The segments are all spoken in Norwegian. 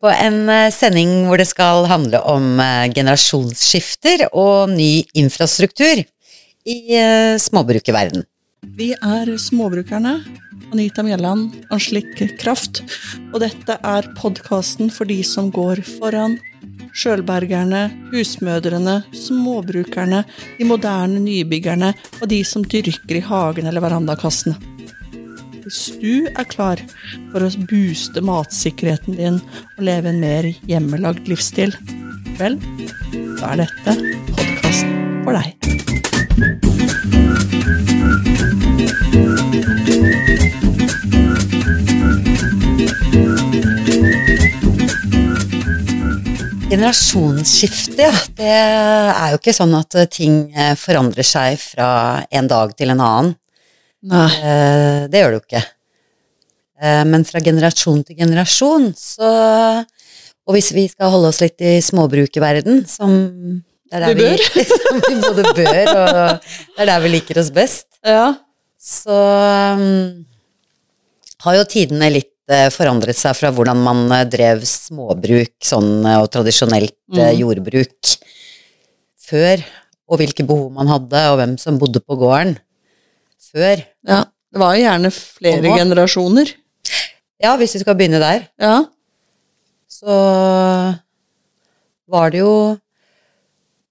på en eh, sending hvor det skal handle om eh, generasjonsskifter og ny infrastruktur i eh, småbrukerverden. Vi er småbrukerne. Anita Mjelland, Anslik Kraft. Og dette er podkasten for de som går foran. Sjølbergerne, husmødrene, småbrukerne, de moderne nybyggerne og de som dyrker i hagen eller verandakassene. Hvis du er klar for å booste matsikkerheten din og leve en mer hjemmelagd livsstil, vel, da er dette podkasten for deg. Generasjonsskifte, ja. Det er jo ikke sånn at ting eh, forandrer seg fra en dag til en annen. Eh, Det gjør det jo ikke. Eh, Men fra generasjon til generasjon, så Og hvis vi skal holde oss litt i småbrukerverden, som det er der Vi bør. Vi, som vi både bør, og det er der vi liker oss best, Ja. så um, har jo tidene litt eh, forandret seg fra hvordan man eh, drev småbruk sånn, og tradisjonelt Mm. jordbruk før, og hvilke behov man hadde, og hvem som bodde på gården før. ja. Det var jo gjerne flere nå? generasjoner. Ja, hvis vi skal begynne der, Ja. så var det jo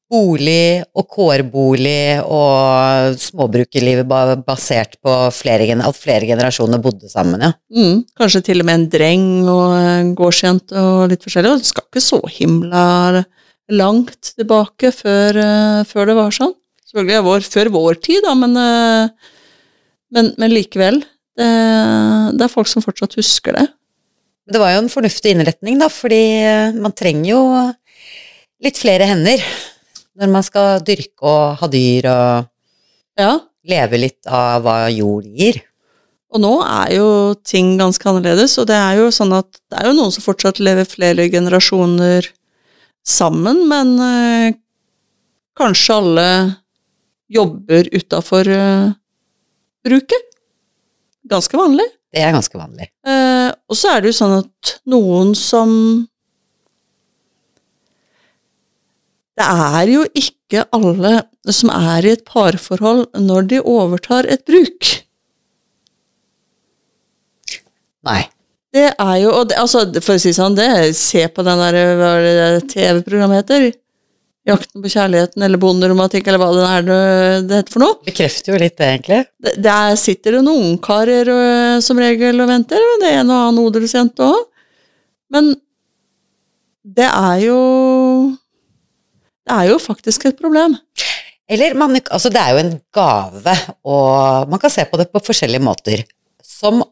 bolig og kårbolig og småbrukerlivet basert på flere, at flere generasjoner bodde sammen, ja. Mm. Kanskje til og med en dreng og en gårdsjente og litt forskjellig. Og det skal ikke så himla langt tilbake før, eh, før det var sånn. Selvfølgelig vår, før vår tid, da, men, eh, men, men likevel. Det, det er folk som fortsatt husker det. Det var jo en fornuftig innretning, da, fordi eh, man trenger jo litt flere hender når man skal dyrke og ha dyr og Ja. leve litt av hva jord gir. Og nå er jo ting ganske annerledes, og det er jo sånn at det er jo noen som fortsatt lever flere generasjoner sammen, men øh, kanskje alle jobber utafor eh, bruket. Ganske vanlig. Det er ganske vanlig. Eh, og så er det jo sånn at noen som Det er jo ikke alle som er i et parforhold når de overtar et bruk. Nei. Det er jo og det, altså, For å si sånn, det Se på den der er TV-programmet heter? 'Jakten på kjærligheten' eller 'Bonderomantikk', eller hva det er det det heter for noe. Bekrefter jo litt det, egentlig. Det- Der sitter det noen ungkarer øh, som regel og venter, og det er en og annen odelsjente òg. Men det er jo Det er jo faktisk et problem. Eller man, altså det er jo en gave, og man kan se på det på forskjellige måter. Som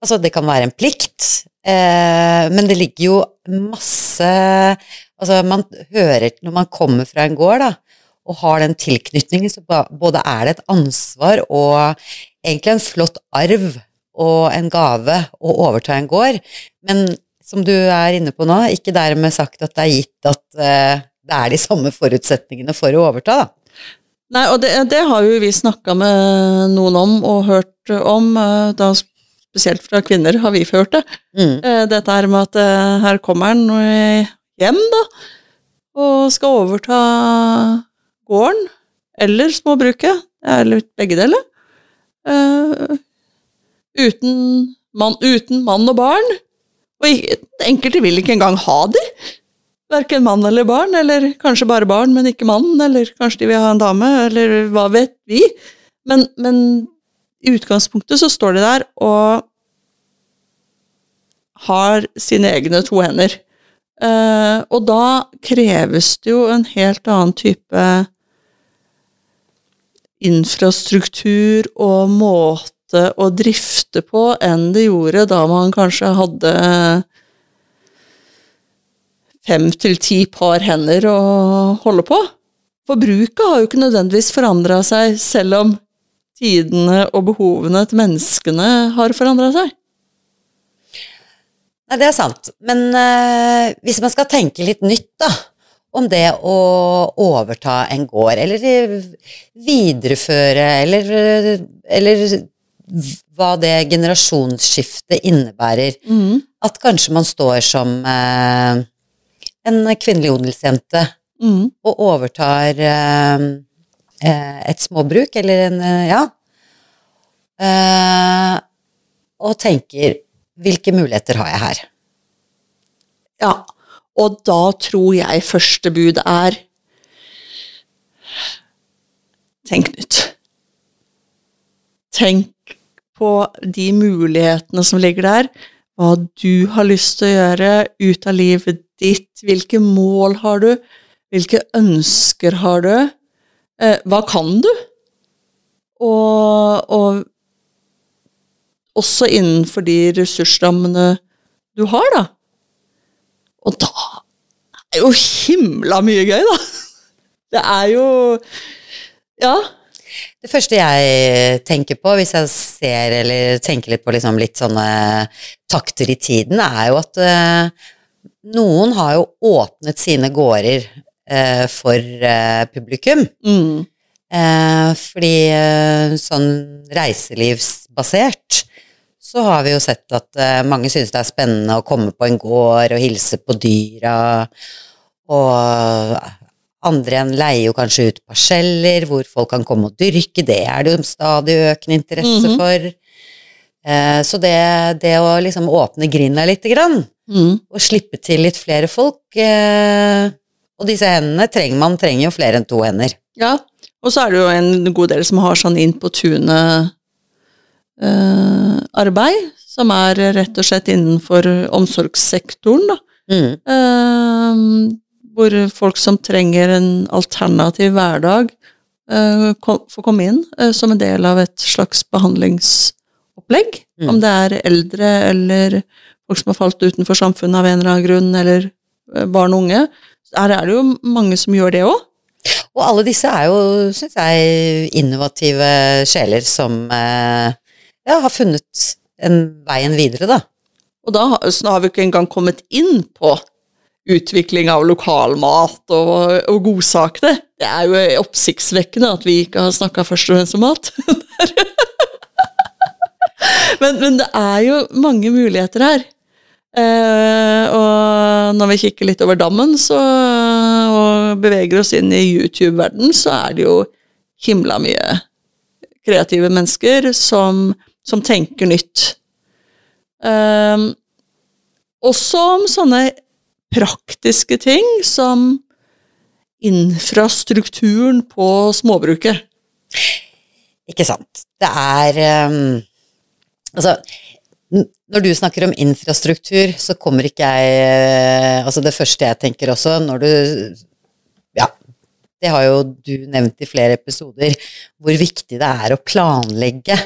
Altså, det kan være en plikt, eh, men det ligger jo masse Altså, man hører Når man kommer fra en gård, da, og har den tilknytningen, så både er det et ansvar og egentlig en flott arv og en gave å overta en gård, men som du er inne på nå, ikke dermed sagt at det er gitt at eh, det er de samme forutsetningene for å overta, da. Nei, og det, det har jo vi snakka med noen om og hørt om, øh, da spesielt fra kvinner har vi hørt det. Mm. Eh, Dette her med at eh, her kommer han eh, hjem, da, og skal overta gården eller småbruket, er litt begge deler, Uh, uten, mann, uten mann og barn. Og enkelte vil ikke engang ha de. Verken mann eller barn, eller kanskje bare barn, men ikke mann, eller kanskje de vil ha en dame, eller hva vet vi. Men, men i utgangspunktet så står de der og har sine egne to hender. Eh, og da kreves det jo en helt annen type infrastruktur og måte å drifte på enn det gjorde da man kanskje hadde fem til ti par hender å holde på. For bruket har jo ikke nødvendigvis forandra seg, selv om tidene og behovene til menneskene har forandra seg. Nei, det er sant. Men uh, hvis man skal tenke litt nytt, da, om det å overta en gård, eller eh, videreføre, eller, eh, eller hva det generasjonsskiftet innebærer. Mm. At kanskje man står som eh, en kvinnelig odelsjente Mm. og overtar eh, et småbruk, eller en ja. Eh, og tenker hvilke muligheter har jeg her? Ja, og da tror jeg første bud er Tenk nytt. Tenk på de mulighetene som ligger der, hva du har lyst til å gjøre ut av livet ditt, hvilke mål har du, hvilke ønsker har du, eh, hva kan du? Og, og også innenfor de ressursrammene du har, da. Og da er jo himla mye gøy, da. Det er jo Ja. Det første jeg tenker på hvis jeg ser eller tenker litt på liksom litt sånne takter i tiden, er jo at uh, noen har jo åpnet sine gårder uh, for uh, publikum. Mm. Fordi sånn reiselivsbasert så har vi jo sett at eh, mange synes det er spennende å komme på en gård og hilse på dyra, og andre igjen leier jo kanskje ut parseller hvor folk kan komme og dyrke, det er det jo stadig økende interesse Mhm. for. Eh, så det, det å liksom åpne grinda lite grann, Mm. og slippe til litt flere folk, eh, og disse hendene trenger man trenger jo flere enn to hender. Ja. Og så er det jo en god del som har sånn inn på tunet-arbeid, som er rett og slett innenfor omsorgssektoren, da. Mm. Eh, hvor folk som trenger en alternativ hverdag, eh, kom, får komme inn eh, som en del av et slags behandlingsopplegg. Mm. Om det er eldre eller folk som har falt utenfor samfunnet av en eller annen grunn, eller eh, barn og unge. Her er det jo mange som gjør det òg. Og alle disse er jo, syns jeg, innovative sjeler som eh, ja, har funnet en veien videre, da. Og da har- vi ikke engang kommet inn på utvikling av lokalmat og, og godsakene. Det er jo oppsiktsvekkende at vi ikke har snakka først og fremst om mat. men, men det er jo mange muligheter her. Eh, og når vi kikker litt over dammen så, og beveger oss inn i YouTube-verden, så er det jo himla mye kreative mennesker som, som tenker nytt. Um, også om sånne praktiske ting som infrastrukturen på småbruket. Ikke sant. Det er um, Altså, når du snakker om infrastruktur, så kommer ikke jeg eh, Altså, det første jeg tenker også, når du Ja, det har jo du nevnt i flere episoder, hvor viktig det er å planlegge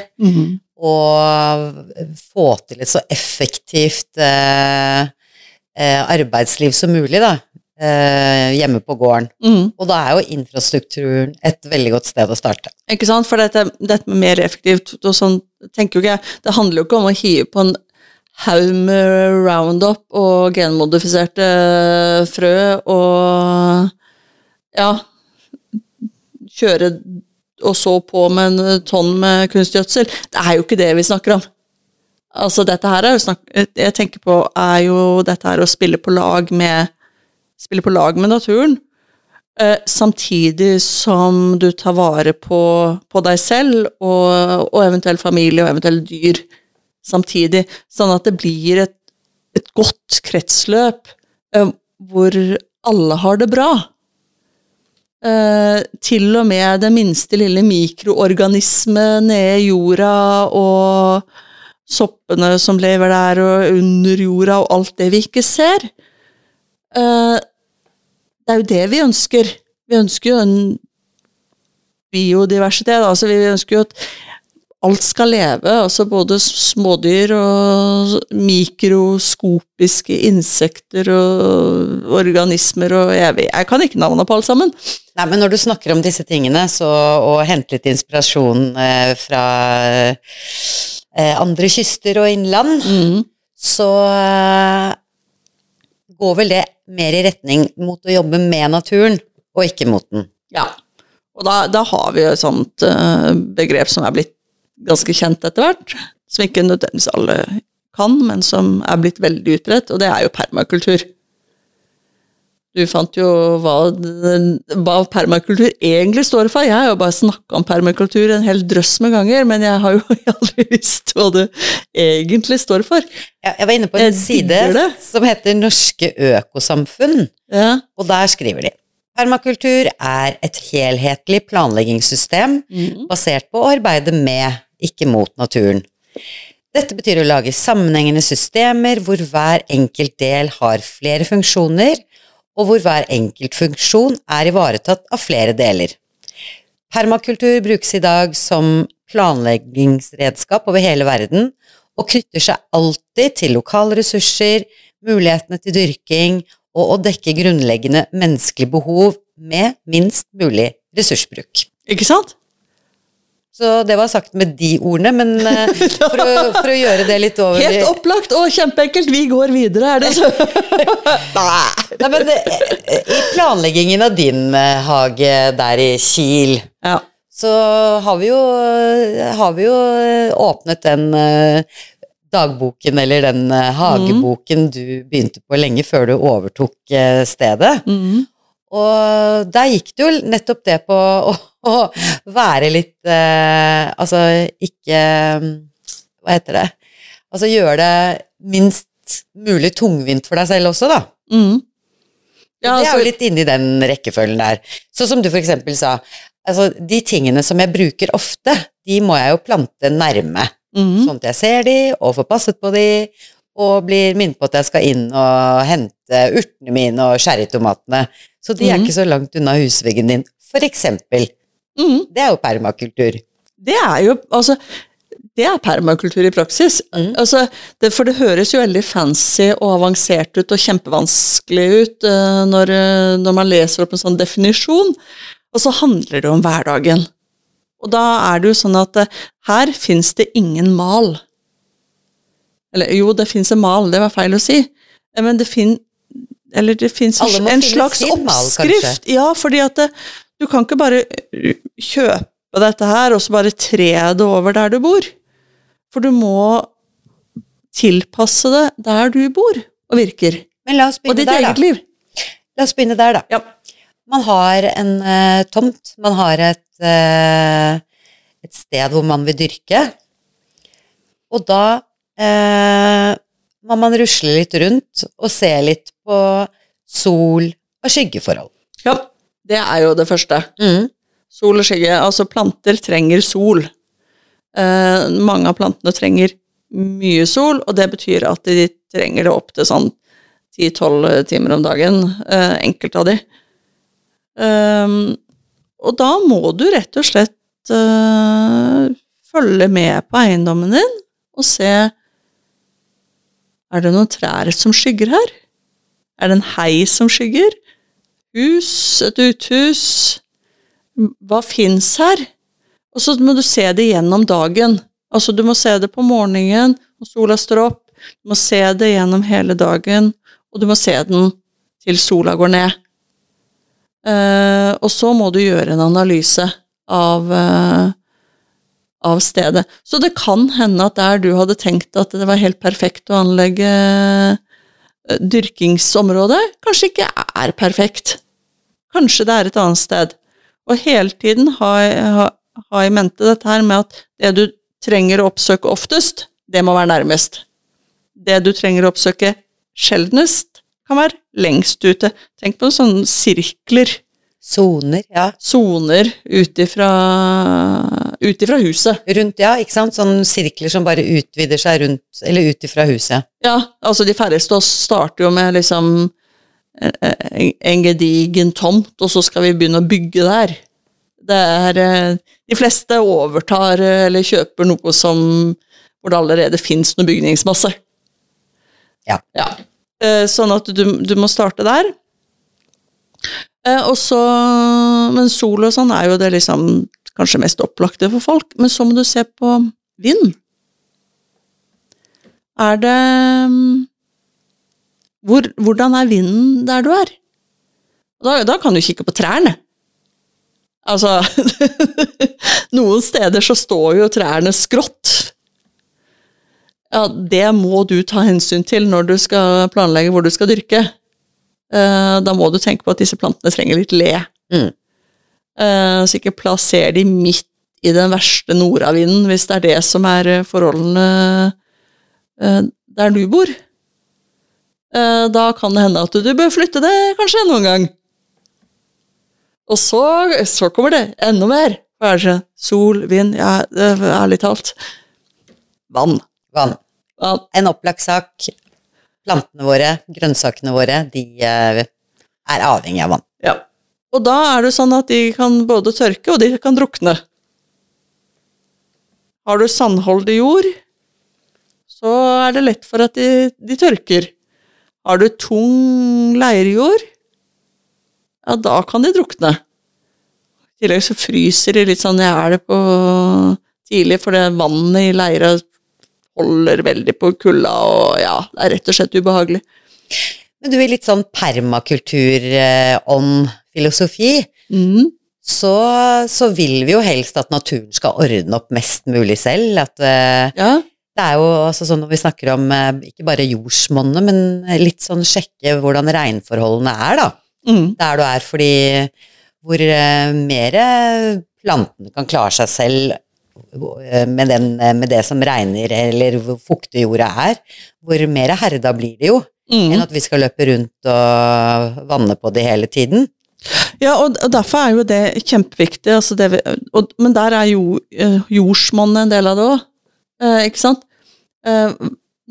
og få til et så effektivt eh, eh, arbeidsliv som mulig, da. Eh, hjemme på gården. Mm. Og da er jo infrastrukturen et veldig godt sted å starte. Ikke sant? For dette, dette med mer effektivt og sånn, tenker jo ikke Det handler jo ikke om å hive på en haug med roundup og genmodifiserte frø og ja kjøre og så på med en tonn med kunstgjødsel. Det er jo ikke det vi snakker om. Altså, dette her er jo snakk... Jeg tenker på er jo dette her å spille på lag med Spille på lag med naturen. Eh, samtidig som du tar vare på, på deg selv og, og eventuell familie og eventuelle dyr samtidig. Sånn at det blir et, et godt kretsløp eh, hvor alle har det bra. Eh, til og med den minste lille mikroorganisme nede i jorda og soppene som lever der og under jorda og alt det vi ikke ser. Eh, det er jo det vi ønsker. Vi ønsker jo en biodiversitet. Altså vi ønsker jo at alt skal leve. Altså både smådyr og mikroskopiske insekter og organismer og jeg, vet- jeg kan ikke navnene på alle sammen. Nei, men når du snakker om disse tingene, så, og henter litt inspirasjon eh, fra eh, andre kyster og innland, så eh, går vel det mer i retning mot å jobbe med naturen, og ikke mot den. Ja. Og da, da har vi et sånt eh, begrep som er blitt ganske kjent etter hvert, som ikke nødvendigvis alle kan, men som er blitt veldig utbredt, og det er jo permakultur. Du fant jo hva, hva permakultur egentlig står for. Jeg har jo bare snakka om permakultur en hel drøss med ganger, men jeg har jo aldri visst hva det egentlig står for. Ja, jeg var inne på en side som heter Norske økosamfunn, ja. og der skriver de Permakultur er et helhetlig planleggingssystem mm. basert på å arbeide med, ikke mot naturen. Dette betyr å lage sammenhengende systemer hvor hver enkelt del har flere funksjoner, og hvor hver enkelt funksjon er ivaretatt av flere deler. Permakultur brukes i dag som planleggingsredskap over hele verden, og knytter seg alltid til lokale ressurser, mulighetene til dyrking og å dekke grunnleggende menneskelige behov med minst mulig ressursbruk. Ikke sant? Så det var sagt med de ordene, men uh, for, å, for, å, gjøre det litt over Helt opplagt og kjempeenkelt, vi går videre, er det så? Nei, men eh, i planleggingen av din hage der i Kiel, ja. så har vi jo, har vi jo åpnet den dagboken, eller den hageboken mm. du begynte på lenge før du overtok stedet. Mm. Og der gikk det jo nettopp det på å, å være litt eh, Altså ikke Hva heter det? Altså gjøre det minst mulig tungvint for deg selv også, da. Mm. Ja, altså, det er jo altså- litt inni den rekkefølgen der. Sånn som du for eksempel sa. Altså, de tingene som jeg bruker ofte, de må jeg jo plante nærme. Mm. Sånn at jeg ser de, og får passet på de, og blir minnet på at jeg skal inn og hente urtene mine og sherrytomatene. Så de er mm. ikke så langt unna husveggen din, for eksempel. Mm. Det er jo permakultur. Det er jo altså det er permakultur i praksis. Mm. Altså, det, for det høres jo veldig fancy og avansert ut og kjempevanskelig ut uh, når, uh, når, man leser opp en sånn definisjon, og så handler det om hverdagen. Og da er det jo sånn at uh, her fins det ingen mal. Eller jo, det fins en mal, det var feil å si, men det fin, eller det fins en slags oppskrift. Mal, ja, fordi at det, du kan ikke bare kjøpe dette her og så bare tre det over der du bor. For du må tilpasse det der du bor og virker. Men la oss begynne der, da. Liv. La oss begynne der, da. Ja. Man har en uh, tomt, man har et, et, sted hvor man vil dyrke. Og da eh, må man rusle litt rundt og se litt på sol og skyggeforhold. Ja, det er jo det første. Mm. Sol og skygge. Altså, planter trenger sol. Eh, mange av plantene trenger mye sol, og det betyr at de trenger det opp til sånn 10-12 timer om dagen, eh, enkelte av de. Um, og da må du rett og slett øh, følge med på eiendommen din og se er det noen trær som skygger her? Er det en hei som skygger? Hus? Et uthus? Hva fins her? Og så må du se det gjennom dagen. Altså, du må se det på morgenen når sola står opp. Du må se det gjennom hele dagen, og du må se den til sola går ned. Uh, og så må du gjøre en analyse av uh, av stedet. Så det kan hende at der du hadde tenkt at det var helt perfekt å anlegge uh, dyrkingsområde, kanskje ikke er perfekt. Kanskje det er et annet sted. Og hele tiden ha, ha, ha i mente dette her med at det du trenger å oppsøke oftest, det må være nærmest. Det du trenger å oppsøke sjeldnest, kan være lengst ute. Tenk på sånne sirkler Soner, ja. Soner ut ifra huset. Rundt, ja, ikke sant. Sånne sirkler som bare utvider seg rundt, eller ut ifra huset. Ja, altså de færreste oss starter jo med liksom en gedigen tomt, og så skal vi begynne å bygge der. Det er eh, De fleste overtar eh, eller kjøper noe som hvor det allerede fins noe bygningsmasse. Ja. ja. Eh, sånn at du, du må starte der. Eh, og så, men sol og sånn er jo det liksom kanskje mest opplagte for folk. Men så må du se på vind. Er det hvor, Hvordan er vinden der du er? Da, da kan du kikke på trærne. Altså Noen steder så står jo trærne skrått. Ja, det må du ta hensyn til når du skal planlegge hvor du skal dyrke. Eh, da må du tenke på at disse plantene trenger litt le. Mm. Eh, så ikke plasser de midt i den verste nordavinden, hvis det er det som er eh, forholdene der du bor. Da kan det hende at du bør flytte det kanskje noen gang. Og så, så kommer det enda mer. Hva er det? Sol, vind, ja, ærlig talt. Vann. Vann. Vann. En opplagt sak. Plantene våre, grønnsakene våre, de eh, er avhengig av vann. Ja. Og da er det sånn at de kan både tørke, og de kan drukne. Har du sandholdig jord, så er det lett for at de, de tørker. Har du tung leirjord, ja, da kan de drukne. I tillegg så fryser de litt sånn jeg er det på tidlig, for det vannet i leira holder veldig på kulda, og ja, det er rett og slett ubehagelig. Men du, i litt sånn permakultur-ånd-filosofi, Mm. så, så vil vi jo helst at naturen skal ordne opp mest mulig selv. At eh, Ja, det er jo altså sånn når vi snakker om eh, ikke bare jordsmonnet, men litt sånn sjekke hvordan regnforholdene er, da. mm. Der du er, fordi hvor uh, mer plantene kan klare seg selv eh, med, den, eh, med det som regner, eller hvor fuktig jorda er, hvor mer herda blir det jo, Mm. enn at vi skal løpe rundt og vanne på det hele tiden. Ja, og, og derfor er jo det kjempeviktig. Altså det vi, og, men der er jo eh, jordsmonnet en del av det òg, eh, ikke sant? Eh,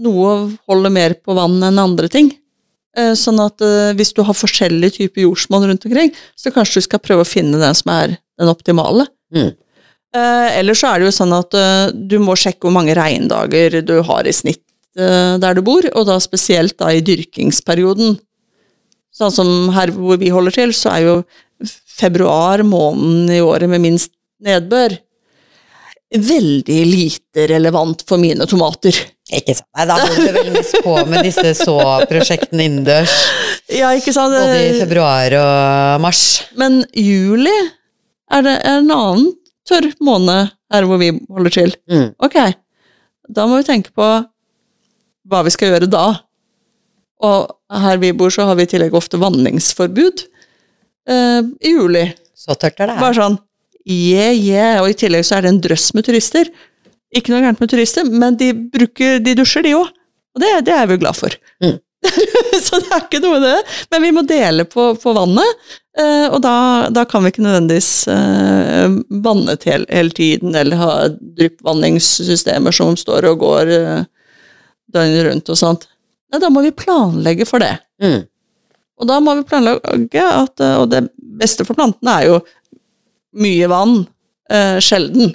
noe holder mer på vann enn andre ting. Eh, sånn at eh, hvis du har forskjellige typer jordsmonn rundt omkring, så kanskje du skal prøve å finne den som er den optimale. Mm. Eh, ellers så er det jo sånn at eh, du må sjekke hvor mange regndager du har i snitt eh, der du bor, og da spesielt da i dyrkingsperioden. Sånn som her hvor vi holder til, så er jo februar måneden i året med minst nedbør. Veldig lite relevant for mine tomater. Ikke sant. Nei, da holder det vel mest på med disse så-prosjektene innendørs, Ja, ikke sant? både i februar og mars. Men juli er det en annen tørr måned her hvor vi holder til. Mm. Ok, da må vi tenke på hva vi skal gjøre da. Og her vi bor, så har vi i tillegg ofte vanningsforbud eh, i juli. Så tørt er det her. Bare sånn yeah, yeah. Og i tillegg så er det en drøss med turister. Ikke noe gærent med turister, men de, bruker, de dusjer, de òg. Og det, det er vi glad for. Mm. så det er ikke noe det. Men vi må dele på, på vannet, eh, og da, da kan vi ikke nødvendigvis uh, vanne til hele, hele tiden, eller ha dryppvanningssystemer som står og går uh, døgnet rundt og sånt. Nei, da må vi planlegge for det. Mm. Og da må vi planlegge at eh, Og det beste for plantene er jo mye vann, uh, sjelden.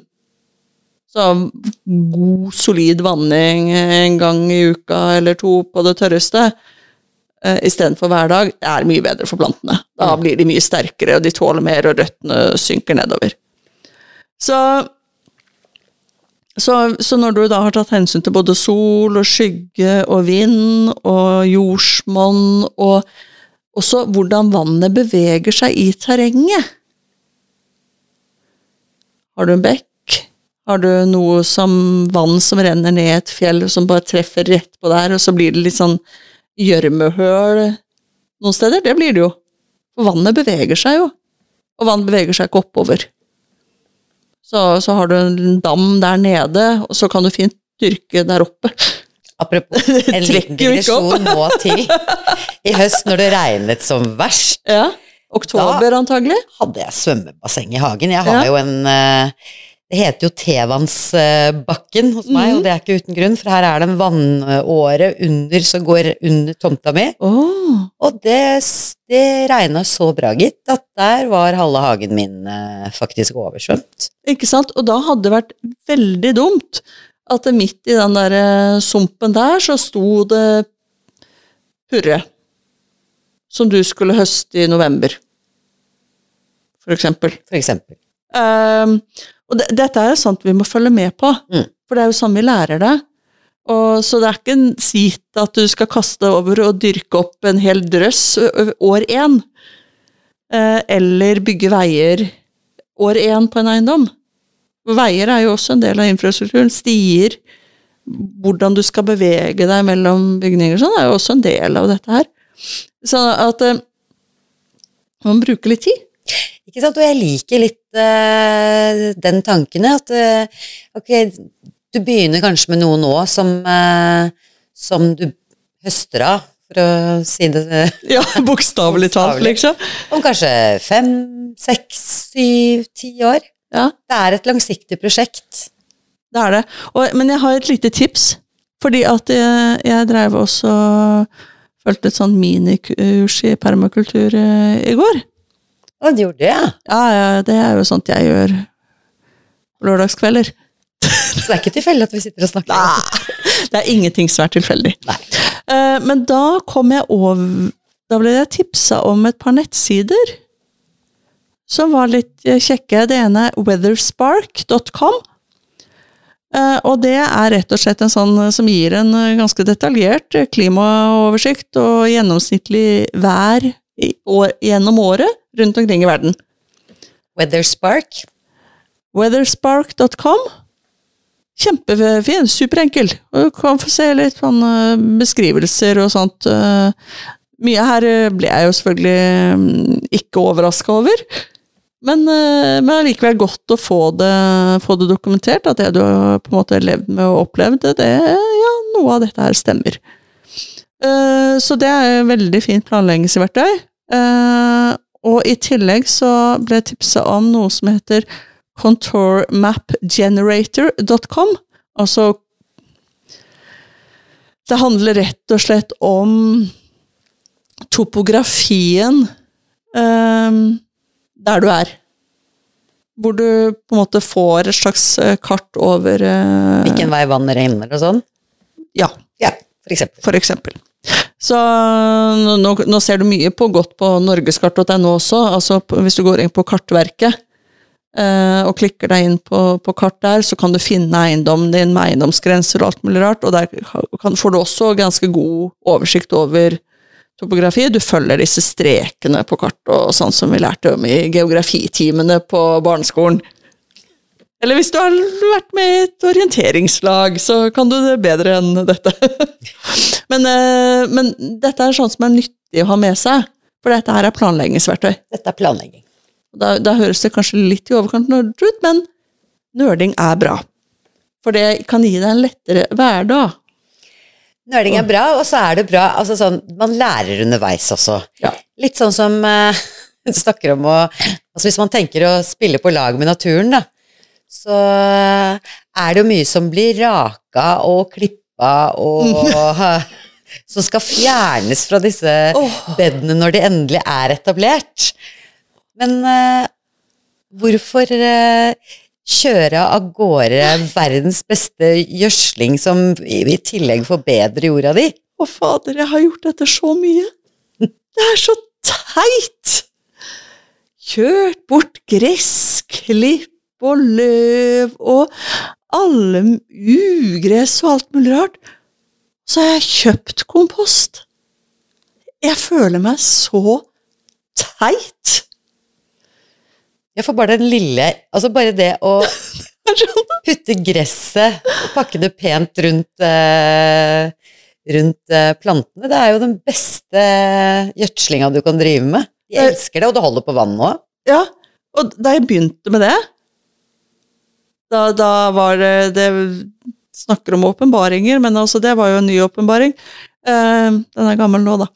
Så god, solid vanning en gang i uka eller to på det tørreste eh, istedenfor hver dag, det er mye bedre for plantene. Da Mm. blir de mye sterkere, og de tåler mer, og røttene synker nedover. Så, så, så når du da har tatt hensyn til både sol og skygge og vind og jordsmonn og også hvordan vannet beveger seg i terrenget Har du en bekk? Har du noe som vann som renner ned et fjell, som bare treffer rett på der, og så blir det litt sånn gjørmehøl noen steder? Det blir det jo. For vannet beveger seg jo. Og vann beveger seg ikke oppover. Så, så har du en dam der nede, og så kan du fint dyrke der oppe. Apropos, en liten digresjon må til. I høst når det regnet som verst, Ja. Oktober, antagelig. hadde jeg svømmebasseng i hagen. Jeg har Ja. jo en eh, Det heter jo Tevannsbakken hos meg, mm. og det er ikke uten grunn, for her er det en vannåre under som går under tomta mi. Oh. Og det, det regna så bra, gitt, at der var halve hagen min eh, faktisk oversvømt. Ikke sant? Og da hadde det vært veldig dumt at midt i den der eh, sumpen der, så sto det purre. Som du skulle høste i november, for eksempel. For eksempel. Ehm, og det, dette er jo sånt vi må følge med på, Mm. for det er jo sånn vi lærer det. Og, så det er ikke en sit at du skal kaste over og dyrke opp en hel drøss år én. Eh, eller bygge veier år én på en eiendom. Veier er jo også en del av infrastrukturen. Stier. hvordan du skal bevege deg mellom bygninger, sånn er jo også en del av dette her. Sånn at man bruker litt tid. Ikke sant? Og jeg liker litt uh, den tanken at uh, ok, du begynner kanskje med noe nå som, uh, som du høster av, for å si det Ja, bokstavelig talt, liksom. om kanskje fem, seks, syv, ti år. Ja, Det er et langsiktig prosjekt. det er det. Og, men jeg har et lite tips, fordi at jeg, jeg drev også Fulgte et sånn minikurs i permakultur i går. Å, du gjorde det, ja. Ja, ja, det er jo sånt jeg gjør lørdagskvelder. Så det er ikke tilfeldig at vi sitter og snakker. Nei, det er ingenting som er tilfeldig. Eh, Men da kom jeg over Da ble jeg tipsa om et par nettsider som var litt eh, kjekke. Det ene er weatherspark.com. Eh, Og det er rett og slett en sånn som gir en ganske detaljert klimaoversikt og gjennomsnittlig vær år, gjennom året rundt omkring i verden. Weatherspark. Weatherspark.com. Kjempefin, superenkel. Du kan få se litt sånn eh, beskrivelser og sånt. eh. Mye her eh, ble jeg jo selvfølgelig mm, ikke overraska over. Men, men allikevel godt å få det, få det dokumentert, at det du har på en måte levd med og opplevd, det, ja, noe av dette her stemmer. Eh, Så det er et veldig fint planleggingsverktøy. Uh, Og i tillegg så ble jeg tipsa om noe som heter contourmapgenerator.com. Altså Det handler rett og slett om topografien um, der du er. Hvor du på en måte får et slags kart over uh, Hvilken vei vannet renner og sånn. Ja, Ja, for eksempel. for eksempel. Så nå, nå ser du mye på godt på norgeskart.no også, altså hvis du går inn på Kartverket eh, og klikker deg inn på, på kart der, så kan du finne eiendommen din med eiendomsgrenser og alt mulig rart, og der kan, får du også ganske god oversikt over topografi. Du følger disse strekene på kartet og sånn som vi lærte om i geografitimene på barneskolen. Eller hvis du har vært med i et orienteringslag, så kan du det bedre enn dette. men, eh, men dette er sånt som er nyttig å ha med seg, for dette her er planleggingsverktøy. Dette er planlegging. Da, da høres det kanskje litt i overkant nerdete ut, men nerding er bra. For det kan gi deg en lettere hverdag. Nøling er bra, og så er det bra altså sånn, Man lærer underveis også. Ja. Litt sånn som uh, du snakker om å altså Hvis man tenker å spille på lag med naturen, da, så er det jo mye som blir raka og klippa og Som skal fjernes fra disse bedene når de endelig er etablert. Men uh, hvorfor uh, kjøre av gårde verdens beste gjødsling som i, i tillegg forbedrer jorda di? Å, fader, jeg har gjort dette så mye. Det er så teit! Kjørt bort gress, klipp og løv og alle ugress og alt mulig rart. Så har jeg kjøpt kompost. Jeg føler meg så teit. Ja, for bare den lille Altså bare det å sånn- putte gresset og pakke det pent rundt eh, rundt eh, plantene, det er jo den beste gjødslinga du kan drive med. De elsker det, og det holder på vann òg. Ja, og da jeg begynte med det, da, da var det Det snakker om åpenbaringer, men altså det var jo en ny åpenbaring. Eh, den er gammel nå, da.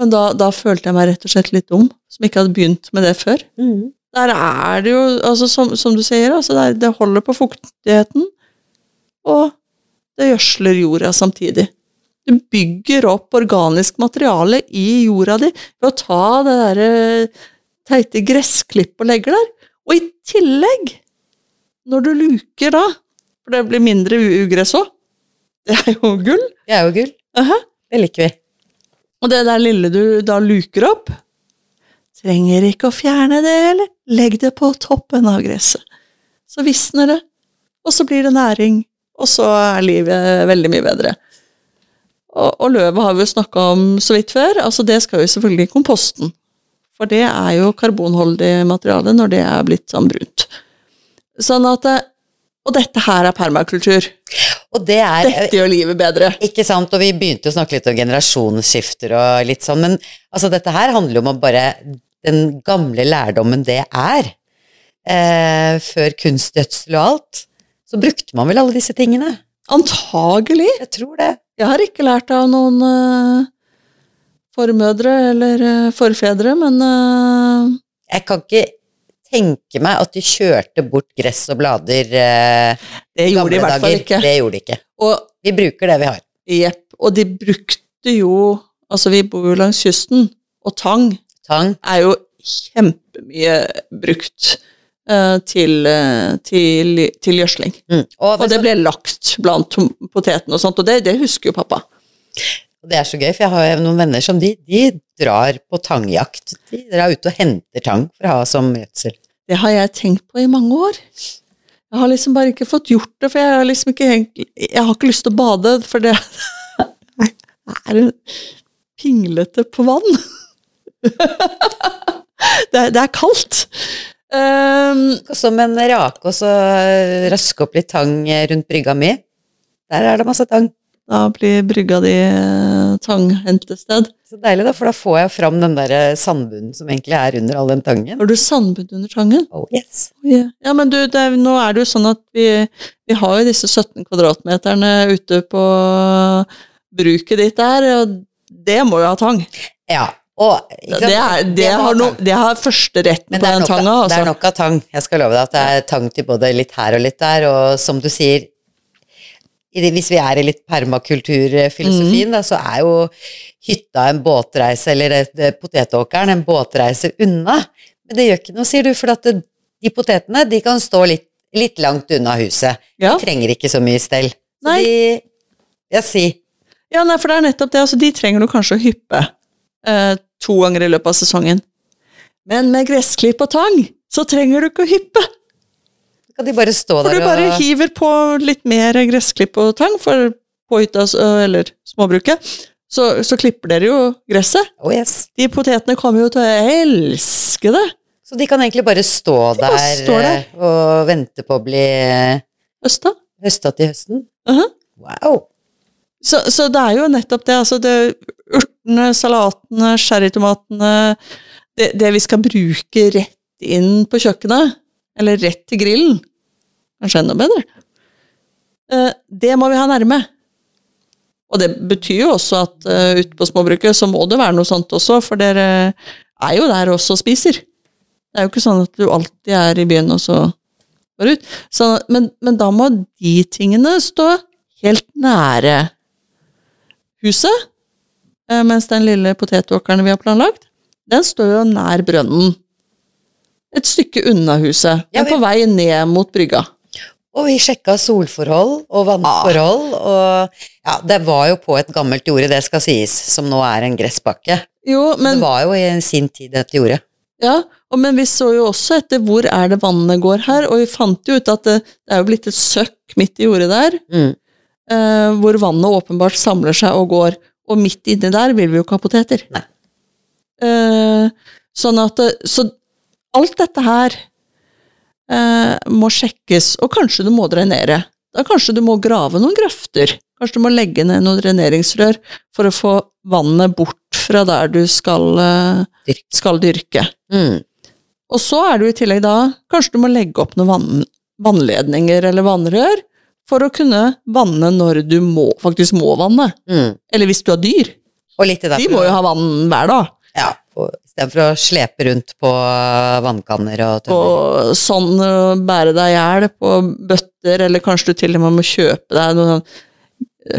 Men da, da følte jeg meg rett og slett litt dum, som ikke hadde begynt med det før. Der er det jo, altså som, som du sier, altså det, er, det holder på fuktigheten, og det gjødsler jorda samtidig. Du bygger opp organisk materiale i jorda di ved å ta det derre teite gressklipp og legger der. Og i tillegg, når du luker da, for det blir mindre ugress òg, det er jo gull. Det er jo gull. Aha. Det liker vi. Og det der lille du da luker opp, trenger ikke å fjerne det heller. Legg det på toppen av gresset. Så visner det, og så blir det næring, og så er livet veldig mye bedre. Og, og løvet har vi jo snakka om så vidt før. altså Det skal jo selvfølgelig i komposten. For det er jo karbonholdig materiale når det er blitt sånn brunt. Sånn at det, Og dette her er permakultur. Og det er Dette gjør livet bedre. Ikke sant, og vi begynte å snakke litt om generasjonsskifter og litt sånn, men altså dette her handler jo om å bare den gamle lærdommen det er. Eh, før kunstgjødsel og alt, så brukte man vel alle disse tingene. Antagelig. Jeg tror det. Jeg har ikke lært av noen eh, formødre eller eh, forfedre, men uh... Jeg kan ikke tenke meg at de kjørte bort gress og blader uh, det gjorde de i hvert fall ikke. Det gjorde de ikke. Og Vi bruker det vi har. Jepp. Og de brukte jo Altså, vi bor jo langs kysten, og tang Tang. er jo kjempemye brukt til, til, til gjødsling. Mm. Og, Og det ble lagt blant poteten potetene og sånt, og det, det husker jo pappa. Og det er så gøy, for jeg har noen venner som de, de drar på tangjakt. De drar ut og henter tang for å ha som gjødsel. Det har jeg tenkt på i mange år. Jeg har liksom bare ikke fått gjort det, for jeg har liksom ikke Jeg har ikke lyst til å bade, for det er pinglete på vann. det, er, det er kaldt. Um, Som en rake, og så raske opp litt tang rundt brygga mi. Der er det masse tang. Da blir brygga di eh, tanghentested. Så deilig, da, for da får jeg fram den der sandbunnen som egentlig er under all den tangen. Har du sandbunn under tangen? Oh, yes. Ja, ja men du, er- nå er det jo sånn at vi, vi har jo disse 17 kvadratmeterne ute på bruket ditt der, og det må jo ha tang. Ja. Og. Det, er, det, det, har no, det har førsteretten på den tanga. Altså. det er nok av tang. Jeg skal love deg at det er tang til både litt her og litt der, og som du sier det, Hvis vi er i litt permakulturfilosofien, mm. da, så er jo hytta en båtreise, eller det, det, potetåkeren en båtreise unna. Men det gjør ikke noe, sier du, for at de potetene de kan stå litt, litt langt unna huset. Ja. De trenger ikke så mye stell. Så Nei. de Ja, si. ja, nei, for det er nettopp det. Altså, de trenger du kanskje å hyppe eh, to ganger i løpet av sesongen. Men med gressklipp og tang, så trenger du ikke å hyppe. Kan de bare stå For der du bare og hiver på litt mer gressklipp og tang for på hytta, eller småbruket. Så, så klipper dere jo gresset. Oh, yes. De potetene kommer jo til å elske det. Så de kan egentlig bare stå De bare der, står der. og vente på å bli Høsta. høsta til høsten? Mhm. Wow. Så, så det er jo nettopp det. Altså det urtene, salatene, sherrytomatene det, det vi skal bruke rett inn på kjøkkenet, eller rett til grillen, kanskje enda bedre, eh, det må vi ha nærme. Og det betyr jo også at uh, ute på småbruket så må det være noe sånt også, for dere er jo der også og spiser. Det er jo ikke sånn at du alltid er i byen og så går ut. Så, men, men da må de tingene stå helt nære huset, eh, mens den lille potetåkeren vi har planlagt, den står jo nær brønnen. Et stykke unna huset, Ja, men vi- på vei ned mot brygga. Og vi sjekka solforhold og vannforhold, og ja, det var jo på et gammelt jorde, det skal sies, som nå er en gressbakke. Jo, men, det var jo i sin tid et jorde. ja, og, men vi så jo også etter hvor er det vannet går her, og vi fant jo ut at det, det er jo blitt et søkk midt i jordet der, Mm. eh, hvor vannet åpenbart samler seg og går, og midt inni der vil vi jo ikke ha poteter. Nei. Eh, sånn at Så alt dette her eh, må sjekkes, og kanskje du må drenere. Da kanskje du må grave noen grøfter. Kanskje du må legge ned noen dreneringsrør for å få vannet bort fra der du skal, eh, skal dyrke. Mm. Og så er det jo i tillegg da Kanskje du må legge opp noen vann, vannledninger eller vannrør for å kunne vanne når du må, faktisk må vanne. Mm. Eller hvis du har dyr. De må jo ha vann hver dag. Ja, istedenfor å slepe rundt på vannkanner og tømmer. Og sånn øh, bære deg i hjel på bøtter, eller kanskje du til og med må kjøpe deg noen sånn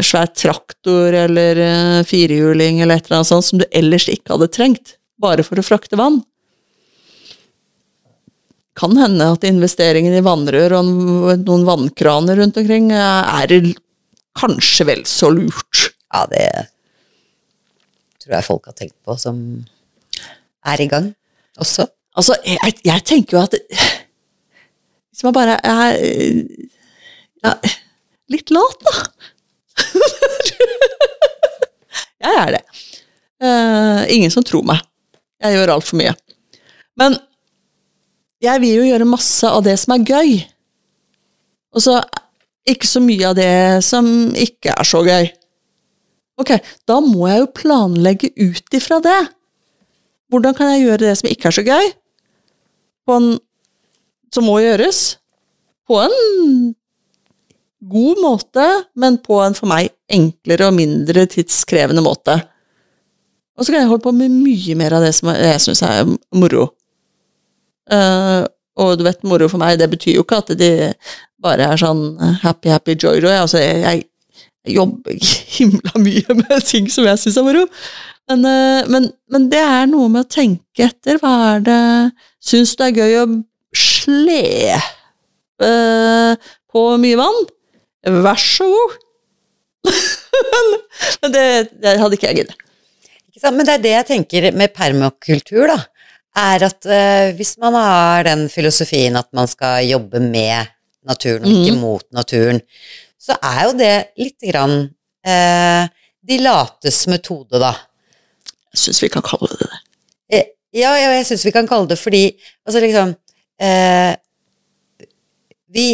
svær traktor eller øh, firehjuling eller et eller annet sånt som du ellers ikke hadde trengt, bare for å frakte vann. Kan hende at investeringen i vannrør og noen vannkraner rundt omkring er kanskje vel så lurt. Ja, det tror jeg folk har tenkt på, som er i gang også. Altså, jeg, jeg tenker jo at Hvis man bare er ja, litt lat, da. jeg er det. Uh, ingen som tror meg. Jeg gjør altfor mye. Men jeg vil jo gjøre masse av det som er gøy. Og så ikke så mye av det som ikke er så gøy. Ok, da må jeg jo planlegge ut ifra det. Hvordan kan jeg gjøre det som ikke er så gøy, en, som må gjøres, på en god måte, men på en for meg enklere og mindre tidskrevende måte. Og så kan jeg holde på med mye mer av det som jeg syns er moro. Uh, og du vet, moro for meg, det betyr jo ikke at de bare er sånn happy, happy, joy, joy. Altså, jeg, jeg jobber himla mye med ting som jeg syns er moro. Men, uh, men, men, det er noe med å tenke etter. Hva er det Syns det er gøy å slepe uh, på mye vann? Vær så god! men det, det hadde ikke jeg giddet. Men det er det jeg tenker med permakultur, da. Er at uh, hvis man har den filosofien at man skal jobbe med naturen og ikke mm. mot naturen, så er jo det lite grann uh, de lates metode, da. Syns vi kan kalle det det. Eh, ja, ja jeg syns vi kan kalle det fordi Altså, liksom eh, Vi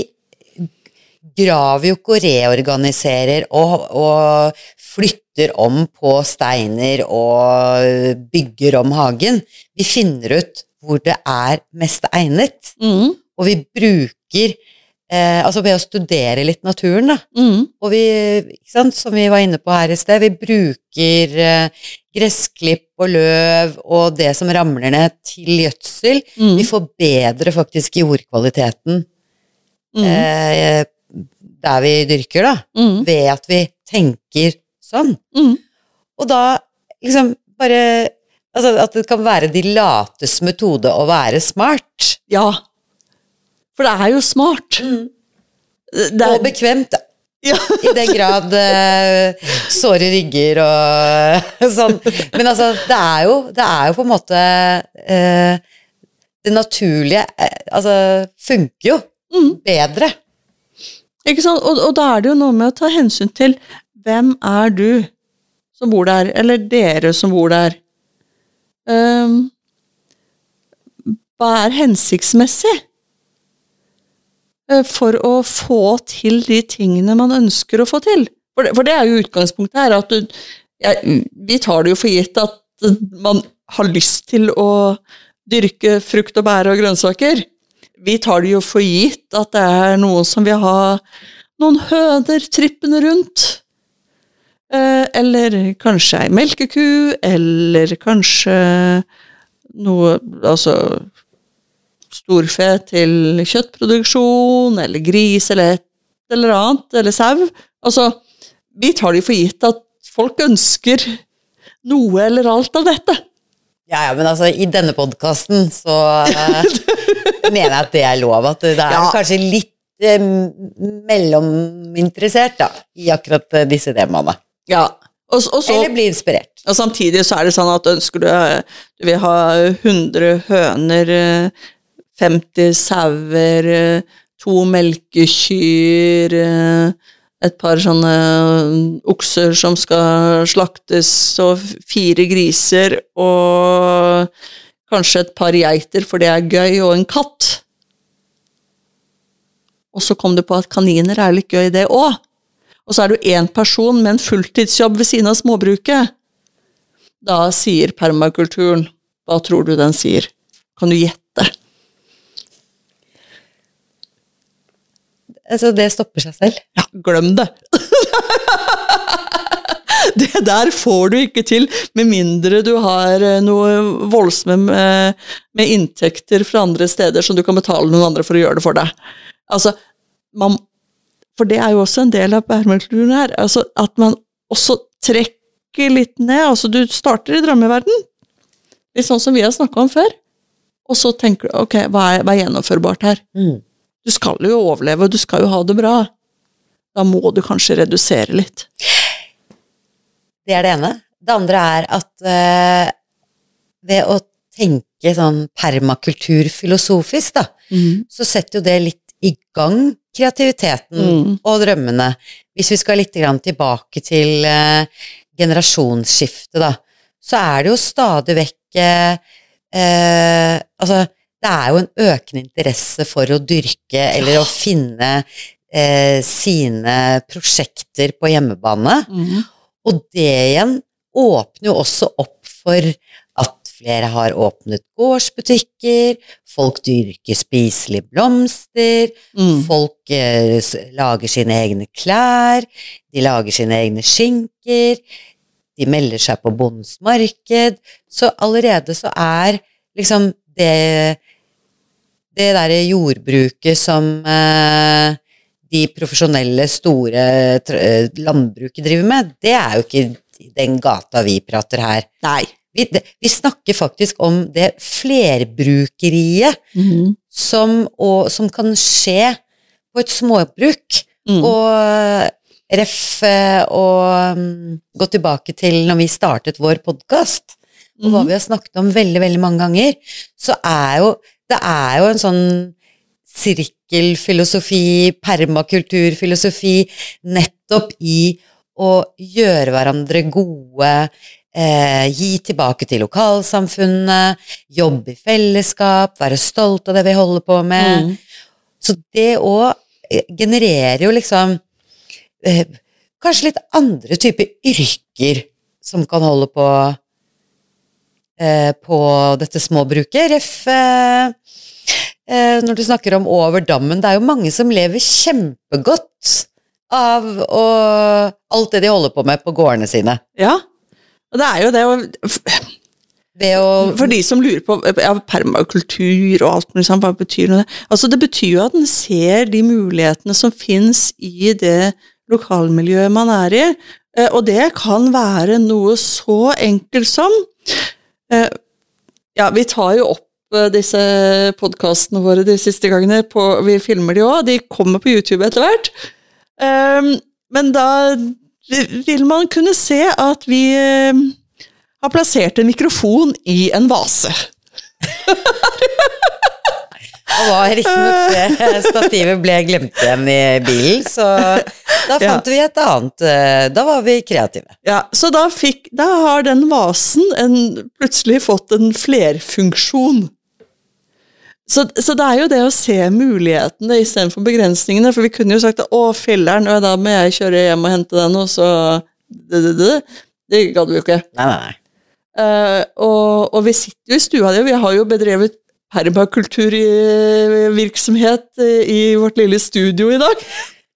graver jo ikke og reorganiserer og, og flytter om på steiner og bygger om hagen. Vi finner ut hvor det er mest egnet, mm. og vi bruker eh, Altså ved å studere litt naturen, da. Mm. Og vi, ikke sant, som vi var inne på her i sted, vi bruker eh, gressklipp og løv og det som ramler ned, til gjødsel. Mm. Vi forbedrer faktisk jordkvaliteten mm. eh, der vi dyrker, da, mm. ved at vi tenker sånn. Mm. Og da liksom bare Altså at det kan være de lates metode å være smart. Ja. For det er jo smart. Mm. Er... Og bekvemt. Ja. I den grad uh, såre rygger og sånn. Men altså, det er jo, det er jo på en måte uh, Det naturlige uh, Altså, funker jo mm. bedre. Ikke sant? Og, og, da er det jo noe med å ta hensyn til hvem er du som bor der, eller dere som bor der. Um, hva er hensiktsmessig for å få til de tingene man ønsker å få til? For det, for det er jo utgangspunktet her, at du, ja, vi tar det jo for gitt at man har lyst til å dyrke frukt og bær og grønnsaker vi tar det jo for gitt at det er noen som vil ha noen høner trippende rundt. Eh, eller kanskje ei melkeku, eller kanskje noe Altså storfe til kjøttproduksjon, eller gris, eller et eller annet, eller sau. Altså, vi tar det for gitt at folk ønsker noe eller alt av dette. Ja, ja, men altså, i denne podkasten så uh, mener jeg at det er lov. At det er ja. kanskje litt uh, mellominteressert da, i akkurat uh, disse temaene. Ja. Og, og så, Eller bli inspirert. Og samtidig så er det sånn at ønsker du Du vil ha 100 høner, 50 sauer, to melkekyr et par sånne okser som skal slaktes, og fire griser, og kanskje et par geiter, for det er gøy, og en katt. Og så kom du på at kaniner er litt gøy, det òg. Og så er du én person med en fulltidsjobb ved siden av småbruket. Da sier permakulturen Hva tror du den sier? Kan du gjette? Altså, det stopper seg selv. Ja, glem det! det der får du ikke til, med mindre du har eh, noe voldsomme med, med, inntekter fra andre steder som du kan betale noen andre for å gjøre det for deg. Altså, man, for det er jo også en del av permakulturen her, altså at man også trekker litt ned. altså Du starter i drømmeverden, litt sånn som vi har snakka om før, og så tenker du ok, hva er, hva er gjennomførbart her? Mm. Du skal jo overleve, og du skal jo ha det bra. Da må du kanskje redusere litt. Det er det ene. Det andre er at øh, ved å tenke sånn permakultur filosofisk, da, mm. så setter jo det litt i gang kreativiteten mm. og drømmene. Hvis vi skal litt tilbake til øh, generasjonsskiftet, da, så er det jo stadig vekk øh, Altså, det er jo en økende interesse for å dyrke eller å finne eh, sine prosjekter på hjemmebane. Mm. Og det igjen åpner jo også opp for at flere har åpnet gårdsbutikker, folk dyrker spiselige blomster, Mm. folk eh, lager sine egne klær, de lager sine egne skinker, de melder seg på bondens marked. Så allerede så er liksom det det derre jordbruket som eh, de profesjonelle, store eh, landbruket driver med, det er jo ikke den gata vi prater her. Nei. Vi, det, vi snakker faktisk om det flerbrukeriet Mhm. som, og, som kan skje på et småbruk. Mm. Og ref eh, og mm, gå tilbake til når vi startet vår podkast, og hva Mhm. vi har snakket om veldig, veldig mange ganger, så er jo det er jo en sånn sirkelfilosofi, permakulturfilosofi, nettopp i å gjøre hverandre gode, eh, gi tilbake til lokalsamfunnet, jobbe i fellesskap, være stolt av det vi holder på med. Mm. Så det òg genererer jo liksom eh, kanskje litt andre typer yrker som kan holde på eh, på dette småbruket. Ref eh, eh, når du snakker om over dammen, det er jo mange som lever kjempegodt av å, alt det de holder på med på gårdene sine. Ja. Og det er jo det å det å For de som lurer på ja, permakultur og alt mulig sånt, hva betyr det? Altså, det betyr jo at en ser de mulighetene som fins i det lokalmiljøet man er i, eh, og det kan være noe så enkelt som eh, Ja, vi tar jo opp eh, disse podkastene våre de siste gangene, på, vi filmer de òg, de kommer på YouTube etter hvert. Um, men da vil man kunne se at vi um, har plassert en mikrofon i en vase. Og var riktignok stativet ble glemt igjen i bilen, så da Ja. fant vi et annet eh, Da var vi kreative. Ja, så da, fikk, da har den vasen en, plutselig fått en flerfunksjon. Så, så det er jo det å se mulighetene istedenfor begrensningene. For vi kunne jo sagt at å, filler'n, da må jeg kjøre hjem og hente den, og så Det, det, det. det gadd vi jo ikke. Nei, nei, nei. Uh, og, og vi sitter jo i stua di, og vi har jo bedrevet permakulturvirksomhet eh, i vårt lille studio i dag.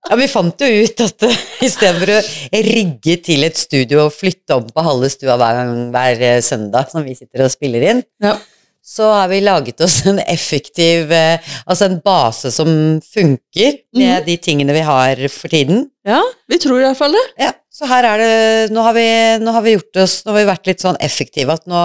Ja, Vi fant jo ut at uh, istedenfor å rigge til et studio og flytte om på halve stua hver, hver eh, søndag som vi sitter og spiller inn, Ja. Så har vi laget oss en effektiv eh, Altså en base som funker med de tingene vi har for tiden. ja, vi tror i hvert fall det. Ja, så her er det Nå har vi, nå har vi gjort oss Nå har vi vært litt sånn effektive at nå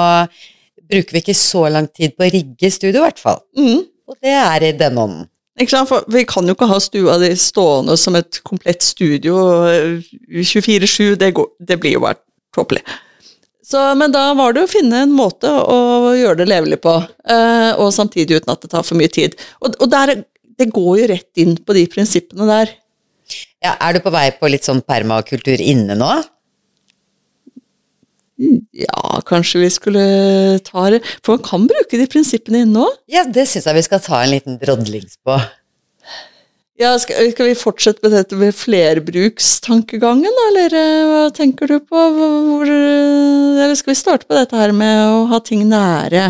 bruker vi ikke så lang tid på å rigge studio, i hvert fall. Mm. Og det er i denne ånden. Ikke sant? For vi kan jo ikke ha stua di stående som et komplett studio eh, 24-7, det, det blir jo bare tåpelig. Så, men da var det å finne en måte å gjøre det levelig på, eh, og samtidig uten at det tar for mye tid. Og, og der, det går jo rett inn på de prinsippene der. Ja, er du på vei på litt sånn permakultur inne nå? Ja, kanskje vi skulle ta det For man kan bruke de prinsippene inne òg. Ja, det syns jeg vi skal ta en liten drodlings på. Ja, skal, skal vi fortsette med dette med flerbrukstankegangen, eller eh, hva tenker du på? Hvor, eh, eller skal vi starte på dette her med å ha ting nære?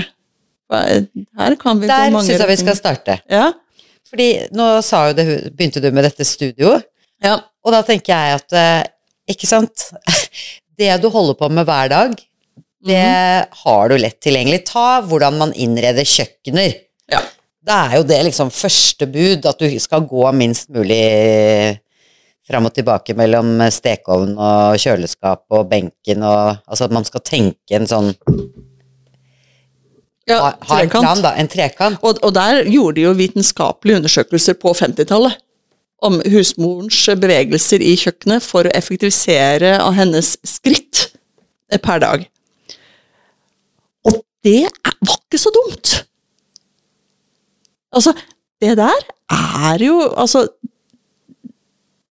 Her kan vi Der syns jeg vi skal starte. Ja. Fordi nå det, begynte du med dette studioet, ja. og da tenker jeg at eh, Ikke sant? Det du holder på med hver dag, det har du lett tilgjengelig. Ta hvordan man innreder kjøkkener. Ja. Da er jo det liksom første bud, at du skal gå minst mulig fram og tilbake mellom stekeovn og kjøleskap og benken og Altså at man skal tenke en sånn ja ha, ha en plan, da. En trekant. Og, og der gjorde de jo vitenskapelige undersøkelser på 50-tallet om husmorens bevegelser i kjøkkenet for å effektivisere av hennes skritt per dag. Og det var ikke så dumt! Altså, det der er jo altså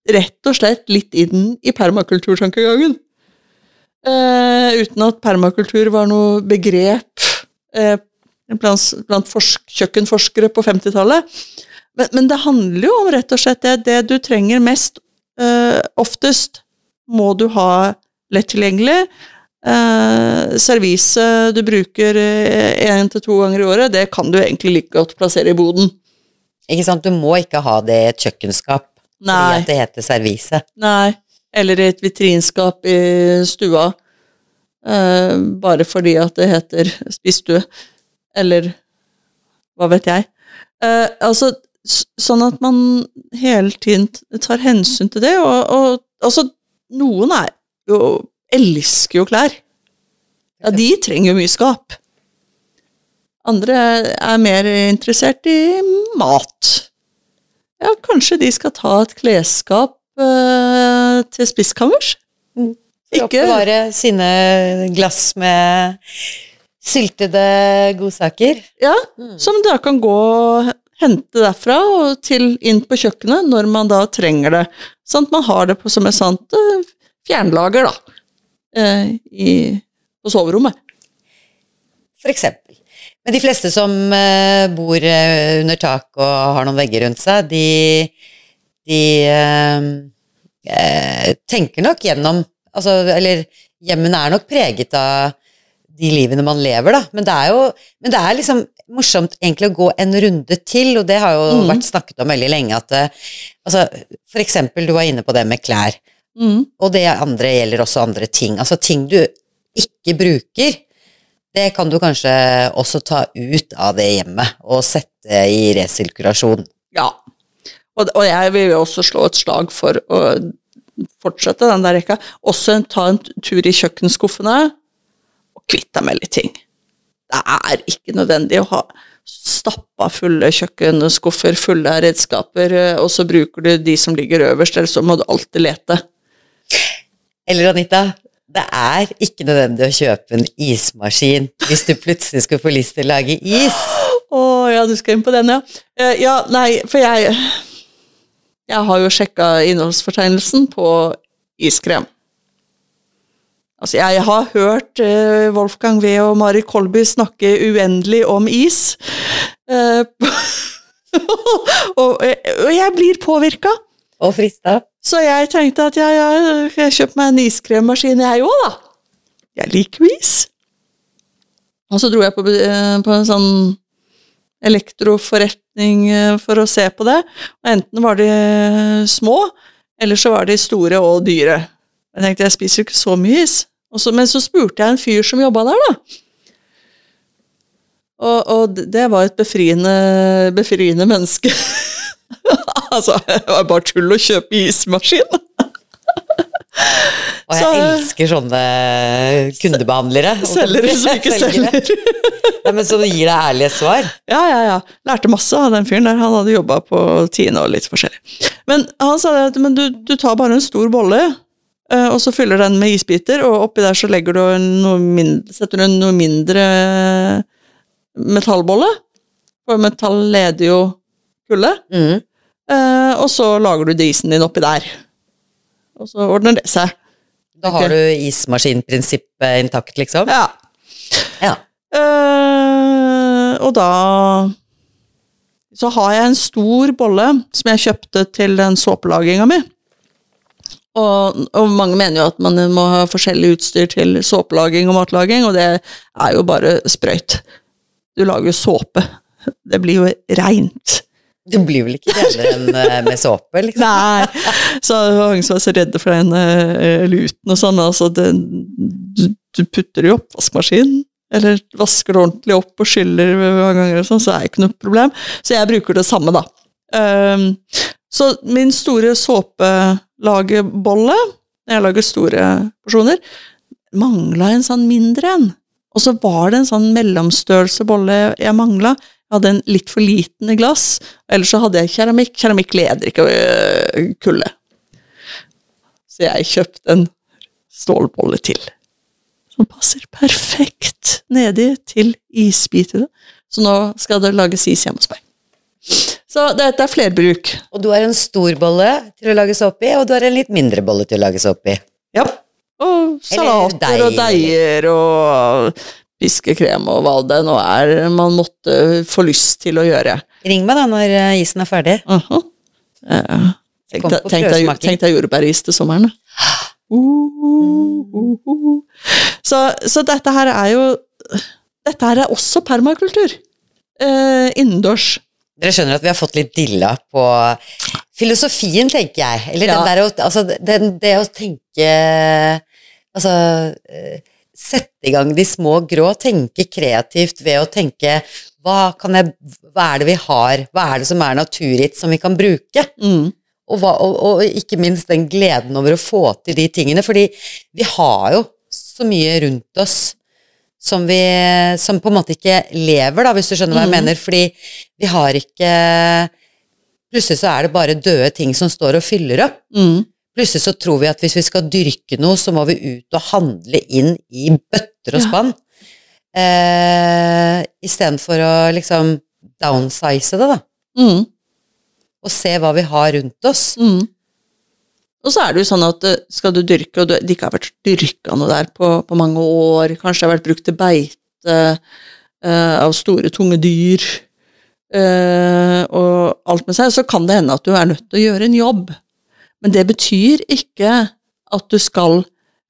Rett og slett litt inn i permakulturtankegangen. Eh, uten at permakultur var noe begrep eh, blant, blant forsk, kjøkkenforskere på 50-tallet. Men, men det handler jo om rett og slett det, det du trenger mest eh, oftest, må du ha lett tilgjengelig. Eh, servise du bruker én til to ganger i året, det kan du egentlig like godt plassere i boden. Ikke sant, du må ikke ha det i et kjøkkenskap fordi at det heter servise. Nei. Eller i et vitrinskap i stua. Eh, bare fordi at det heter spisestue. Eller hva vet jeg. Eh, altså, sånn at man hele tiden tar hensyn til det, og, og altså, noen er jo elsker jo klær. Ja, de trenger jo mye skap. Andre er mer interessert i mat. Ja, kanskje de skal ta et klesskap eh, til spisskammers? For Ikke oppbevare sine glass med syltede godsaker. Ja, som da kan gå og hente derfra og til inn på kjøkkenet når man da trenger det. Sånn at man har det på, som et sånt eh, fjernlager, da. Eh, i, på soverommet. For eksempel. Men de fleste som eh, bor eh, under tak og har noen vegger rundt seg, de, de eh, tenker nok gjennom altså, Eller hjemmene er nok preget av de livene man lever, da. Men det er jo men det er liksom morsomt egentlig å gå en runde til, og det har jo Mm. vært snakket om veldig lenge, at altså, for eksempel, du var inne på det med klær. Mm. Og det andre gjelder også andre ting. Altså ting du ikke bruker, det kan du kanskje også ta ut av det hjemmet og sette i resirkulasjon. Ja. Og, og jeg vil jo også slå et slag for å fortsette den der rekka. Også ta en tur i kjøkkenskuffene og kvitt deg med litt ting. Det er ikke nødvendig å ha stappa fulle kjøkkenskuffer fulle redskaper, eh, og så bruker du de som ligger øverst, eller så må du alltid lete. Eller Anita, det er ikke nødvendig å kjøpe en ismaskin hvis du plutselig skulle få lyst til å lage is. Å ja, du skal inn på den, ja. Uh, ja, nei, for jeg Jeg har jo sjekka innholdsfortegnelsen på iskrem. Altså, jeg har hørt uh, Wolfgang V og Mari Kolby snakke uendelig om is. Uh, og, og jeg blir påvirka. Og frista. Så jeg tenkte at ja, ja, jeg kjøper meg en iskremmaskin jeg òg, da. Jeg liker is. Og så dro jeg på, eh, på en sånn elektroforretning eh, for å se på det. Og enten var de små, eller så var de store og dyre. Jeg tenkte jeg spiser ikke så mye is. Og så, men så spurte jeg en fyr som jobba der, da. Og, og det var et befriende, befriende menneske. altså, det var bare tull å kjøpe ismaskin. Og jeg Så- elsker sånne kundebehandlere. Selgere som ikke selger. Ja, men så gir deg ærlige svar. Ja, ja, ja. Lærte masse av den fyren der. Han hadde jobba på Tine og litt forskjellig. Men han sa det at men du, du tar bare en stor bolle, eh, og så fyller den med isbiter, og oppi der så legger du noe mindre, setter du en noe mindre metallbolle. For metall leder jo kulde. Mm. Eh, og så lager du isen din oppi der. Og så ordner det seg. Da har du ismaskinprinsippet intakt, liksom. Ja. Ja. Eh, og da så har jeg en stor bolle som jeg kjøpte til den såpelaginga mi. Og, og mange mener jo at man må ha forskjellig utstyr til såpelaging og matlaging, og det er jo bare sprøyt. Du lager jo såpe. Det blir jo reint. Du blir vel ikke renere enn eh, med såpe, liksom? Nei! Så det var mange som var så redde for den uh, luten og sånn. Altså, det, du, du putter det i oppvaskmaskinen, eller vasker det ordentlig opp og skyller mange ganger, og sånn, så er det ikke noe problem. Så jeg bruker det samme, da. Um, så min store såpelagerbolle, når jeg lager store porsjoner, mangla en sånn mindre en. Og så var det en sånn mellomstørrelse bolle jeg mangla. Jeg hadde en litt for liten glass, ellers så hadde jeg keramikk. Keramikk leder ikke øh, kulde. Så jeg kjøpte en stålbolle til. Som passer perfekt nedi til isbitene. Så nå skal det lages is hjemme hos meg. Så dette er flerbruk. Og du har en stor bolle til å lage såpe i, og du har en litt mindre bolle til å lage såpe i. Ja. Og salater og deig. deiger og piskekrem og hva det nå er man måtte få lyst til å gjøre. Ring meg da når eh, isen er ferdig. Aha. Eh, Tenk Kom deg- tenk deg tenk deg jordbæris til sommeren. da. Uh, uh, uh. Så, så dette her er jo Dette her er også permakultur. Eh, innendørs. Dere skjønner at vi har fått litt dilla på filosofien, tenker jeg. Eller Ja. den der altså, den, det å tenke Altså eh, Sette i gang de små grå, tenke kreativt ved å tenke hva, kan jeg, hva er det vi har, hva er det som er naturgitt som vi kan bruke? Mm. Og, hva, og, og ikke minst den gleden over å få til de tingene, fordi vi har jo så mye rundt oss som vi som på en måte ikke lever, da, hvis du skjønner hva jeg mm. mener, fordi vi har ikke Plutselig så er det bare døde ting som står og fyller opp. Mm. Plutselig så tror vi at hvis vi skal dyrke noe, så må vi ut og handle inn i bøtter og Ja. spann. Eh, Istedenfor å liksom downsize det, da. Mm. Og se hva vi har rundt oss. Mm. Og så er det jo sånn at eh, skal du dyrke, og det ikke har vært dyrka noe der på, på mange år, kanskje det har vært brukt til beite eh, av store, tunge dyr, eh, og alt med seg, så kan det hende at du er nødt til å gjøre en jobb. Men det betyr ikke at du skal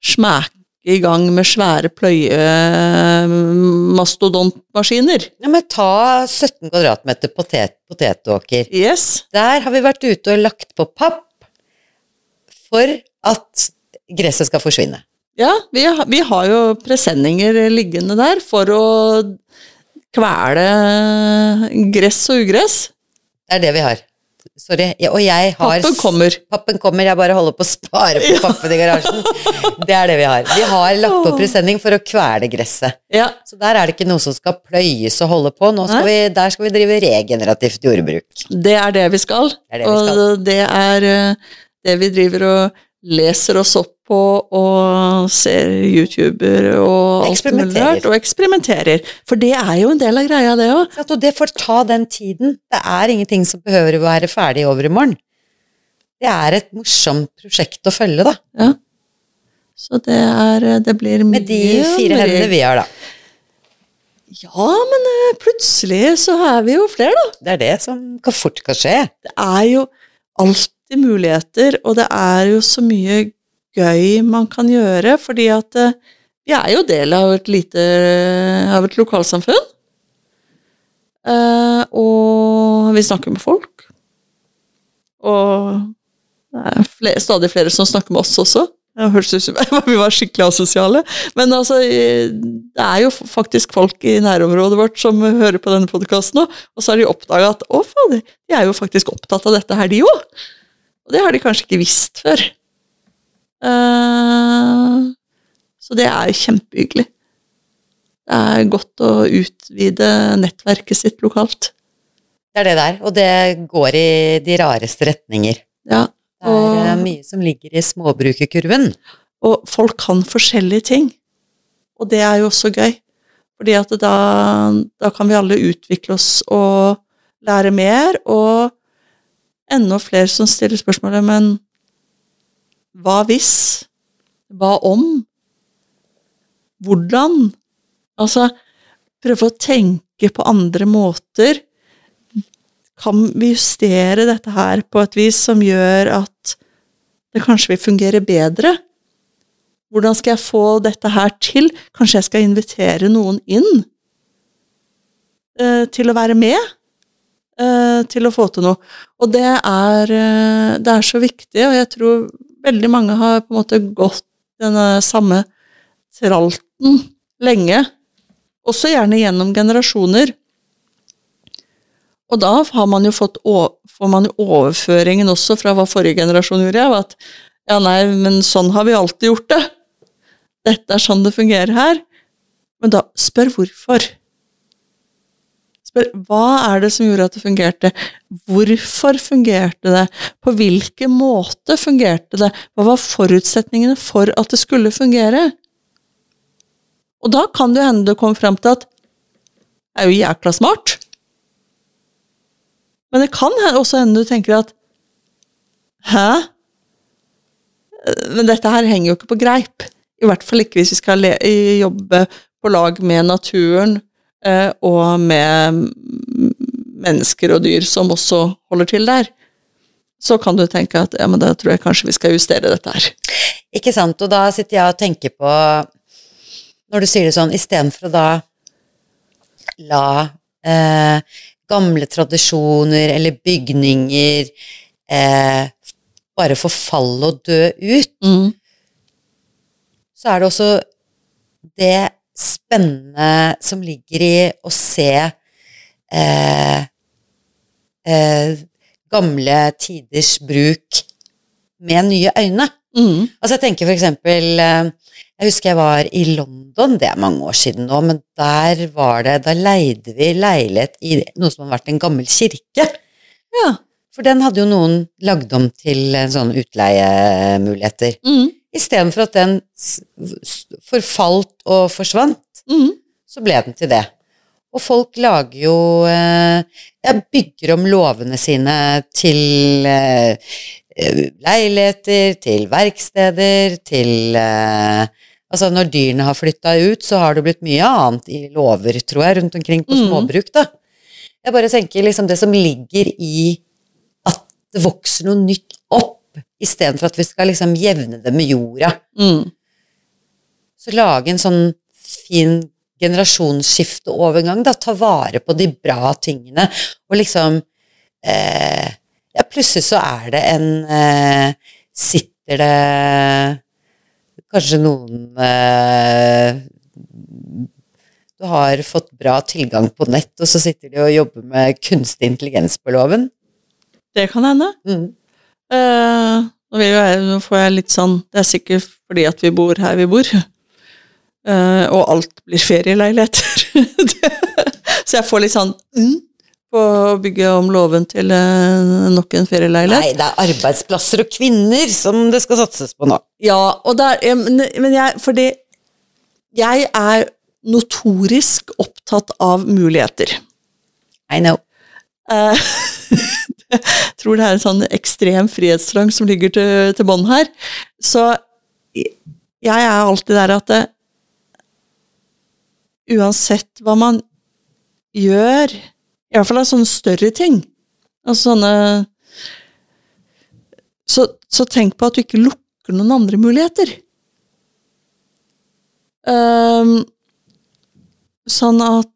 smake i gang med svære pløyemastodontmaskiner. Ja, men ta 17 kvadratmeter potet, potetåker. Yes. Der har vi vært ute og lagt på papp for at gresset skal forsvinne. Ja, vi, vi har jo presenninger liggende der for å kvele gress og ugress. Det er det vi har. Sorry. Ja, og jeg har Pappen kommer. Pappen kommer, jeg bare holder på å spare på pappen i garasjen. Det er det vi har. Vi har lagt på presenning for å kvele gresset. Ja, Så der er det ikke noe som skal pløyes og holde på. Nå skal vi, der skal vi drive regenerativt jordbruk. det er det vi skal. Det er det vi skal. Og det er eh, det vi driver og leser oss opp på og ser YouTuber og alt mulig rart, og eksperimenterer. For det er jo en del av greia, det òg. Og det får ta den tiden. Det er ingenting som behøver å være ferdig over i morgen. Det er et morsomt prosjekt å følge, da. Ja. Så det er Det blir mye Med de fire hendene vi har, da. Ja, men eh, plutselig så er vi jo flere, da. Det er det som fort kan skje. det er jo alltid muligheter, og det er jo så mye gøy man kan gjøre, fordi at eh, vi er jo del av et lite av et lokalsamfunn. Eh, og vi snakker med folk. Og det er flere, stadig flere som snakker med oss også. Det høres ut som vi var skikkelig asosiale. Men altså, det er jo faktisk folk i nærområdet vårt som hører på denne podkasten nå, og så har de oppdaga at å, fader, de er jo faktisk opptatt av dette her, de òg. Og det har de kanskje ikke visst før. Uh, så det er jo kjempehyggelig. Det er godt å utvide nettverket sitt lokalt. Det er det der. Og det går i de rareste retninger. Ja, Det er eh, mye som ligger i småbrukerkurven. Og folk kan forskjellige ting. Og det er jo også gøy. Fordi at da, da kan vi alle utvikle oss og lære mer, og enda flere som stiller spørsmålet Men hva hvis? Hva om? Hvordan? Altså, prøve å tenke på andre måter. Kan vi justere dette her på et vis som gjør at det kanskje vil fungere bedre? Hvordan skal jeg få dette her til? Kanskje jeg skal invitere noen inn eh, til å være med? Eh, til å få til noe. Og det er, eh, det er så viktig, og jeg tror veldig mange har på en måte gått denne samme tralten lenge. Også gjerne gjennom generasjoner. Og da har man jo fått får man jo overføringen også fra hva forrige generasjon gjorde, at ja, nei, men sånn har vi alltid gjort det. Dette er sånn det fungerer her. Men da spør hvorfor. Hva er det som gjorde at det fungerte? Hvorfor fungerte det? På hvilken måte fungerte det? Hva var forutsetningene for at det skulle fungere? Og da kan det hende du kommer fram til at det er jo jækla smart. Men det kan også hende du tenker at Hæ? Men dette her henger jo ikke på greip. I hvert fall ikke hvis vi skal jobbe på lag med naturen og med mm, mennesker og dyr som også holder til der, så kan du tenke at ja, men da tror jeg kanskje vi skal justere dette her. Ikke sant, og da sitter jeg og tenker på Når du sier det sånn, istedenfor å da la eh, gamle tradisjoner eller bygninger eh, bare forfalle og dø ut, så er det også det spennende som ligger i å se eh, eh, gamle tiders bruk med nye øyne. Mm. Altså jeg tenker for eksempel eh, Jeg husker jeg var i London, det er mange år siden nå, men der var det Da leide vi leilighet i noe som har vært en gammel kirke. Ja. For den hadde jo noen lagd om til en sånn utleiemuligheter. Mm. Istedenfor at den forfalt og forsvant, Mm. så ble den til det. Og folk lager jo jeg ja, bygger om låvene sine til eh, eh, leiligheter, til verksteder, til eh, Altså, når dyrene har flytta ut, så har det blitt mye annet i låver, tror jeg, rundt omkring på Mhm. småbruk, da. Jeg bare tenker liksom det som ligger i at det vokser noe nytt opp, istedenfor at vi skal liksom jevne det med jorda. Mm. Så lage en sånn fin generasjonsskifteovergang, da. Ta vare på de bra tingene, og liksom eh, Ja, plutselig så er det en eh, Sitter det kanskje noen eh, Du har fått bra tilgang på nett, og så sitter de og jobber med kunstig intelligens på loven. Det kan hende. Mm. Eh, nå, jeg, nå får jeg litt sånn Det er sikkert fordi at vi bor her vi bor. Eh, og alt blir ferieleiligheter. så jeg får litt sånn mm, på å bygge om låven til eh, nok en ferieleilighet. Nei, det er arbeidsplasser og kvinner som det skal satses på nå. Ja, og der, men, men jeg Fordi jeg er notorisk opptatt av muligheter. I know. Eh, jeg tror det er en sånn ekstrem frihetstrang som ligger til, til bånn her. Så jeg er alltid der at det, uansett hva man gjør, i hvert fall av sånne større ting altså sånne så, så tenk på at du ikke lukker noen andre muligheter. Um, sånn at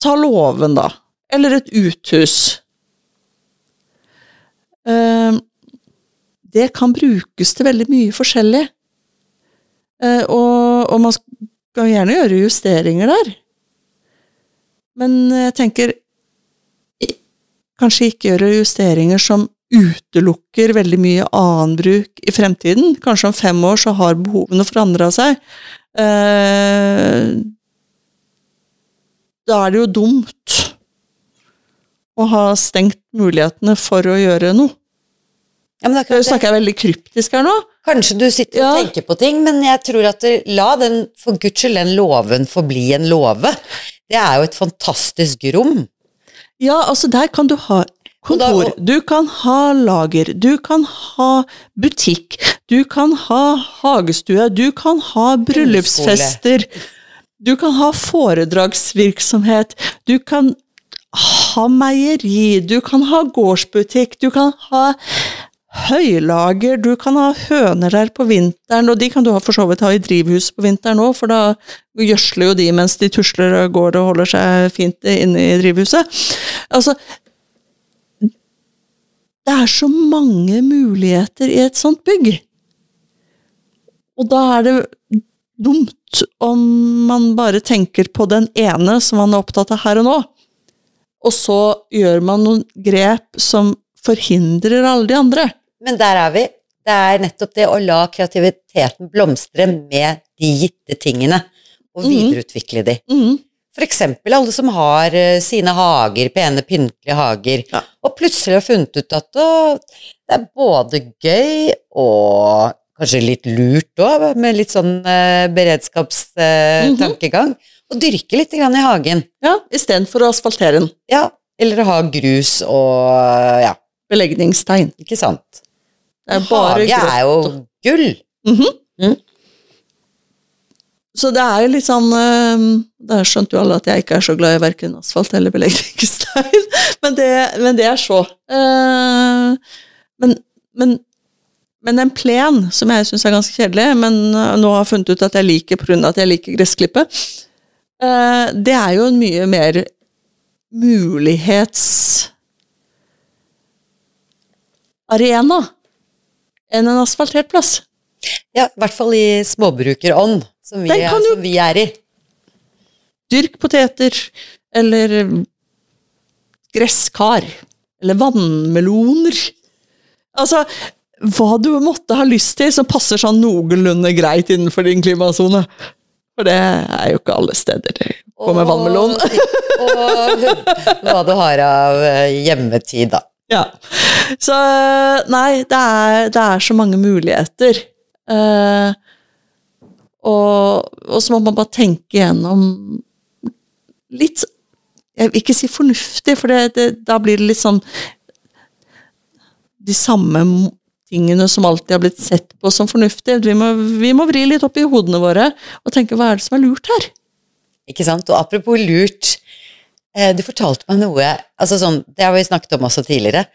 Ta låven, da. Eller et uthus. Ehm, det kan brukes til veldig mye forskjellig. Eh, og, og man skal gjerne gjøre justeringer der. Men jeg tenker Kanskje ikke gjøre justeringer som utelukker veldig mye annen bruk i fremtiden. Kanskje om fem år så har behovene forandra seg. Da er det jo dumt å ha stengt mulighetene for å gjøre noe. Ja, men det Nå snakker jeg veldig kryptisk her nå. Kanskje du sitter og tenker på ting, men jeg tror at det, la den, for guds skyld, den låven forbli en låve. Det er jo et fantastisk rom. Ja, altså der kan du ha kontor, du kan ha lager, du kan ha butikk, du kan ha hagestue, du kan ha bryllupsfester, du kan ha foredragsvirksomhet, du kan ha meieri, du kan ha gårdsbutikk, du kan ha høylager, du kan ha høner der på vinteren, og de kan du for så vidt ha i drivhuset på vinteren òg, for da gjødsler jo de mens de tusler og går og holder seg fint inne i drivhuset. Altså Det er så mange muligheter i et sånt bygg. Og da er det dumt om man bare tenker på den ene som man er opptatt av her og nå, og så gjør man noen grep som forhindrer alle de andre. Men der er vi. Det er nettopp det å la kreativiteten blomstre med de gitte tingene, og Mhm. videreutvikle de. Mm. For eksempel alle som har eh, sine hager, pene, pyntelige hager, Ja. og plutselig har funnet ut at å, det er både gøy og kanskje litt lurt òg, med litt sånn eh, beredskapstankegang, og dyrke litt grann i hagen. Ja, istedenfor å asfaltere den. Ja, eller ha grus og ja, Belegningstegn. ikke sant. Det er bare Hage er jo gull. Mhm. Mm. så det er litt sånn da Der skjønte jo alle at jeg ikke er så glad i verken asfalt eller belegningstegn, men, det, men det er så. Eh, men, men, men en plen, som jeg syns er ganske kjedelig, men nå har jeg funnet ut at jeg liker pga. at jeg liker gressklippe, eh, det er jo en mye mer mulighetsarena enn en asfaltert plass. Ja, i hvert fall i småbrukerånd, som vi, er, som vi er i. Dyrk poteter, eller gresskar, eller vannmeloner. Altså, hva du måtte ha lyst til som passer sånn noenlunde greit innenfor din klimasone. For det er jo ikke alle steder det kommer vannmelon. Og hva du har av eh, hjemmetid, da. Ja. Så nei, det er, det er så mange muligheter. Eh, og, og så må man bare tenke gjennom litt Jeg vil ikke si fornuftig, for det, det, da blir det litt sånn De samme tingene som alltid har blitt sett på som fornuftige. Vi må, vi må vri litt opp i hodene våre og tenke hva er det som er lurt her? Ikke sant? Og apropos lurt, eh, du fortalte meg noe altså sånn, Det har vi snakket om også tidligere.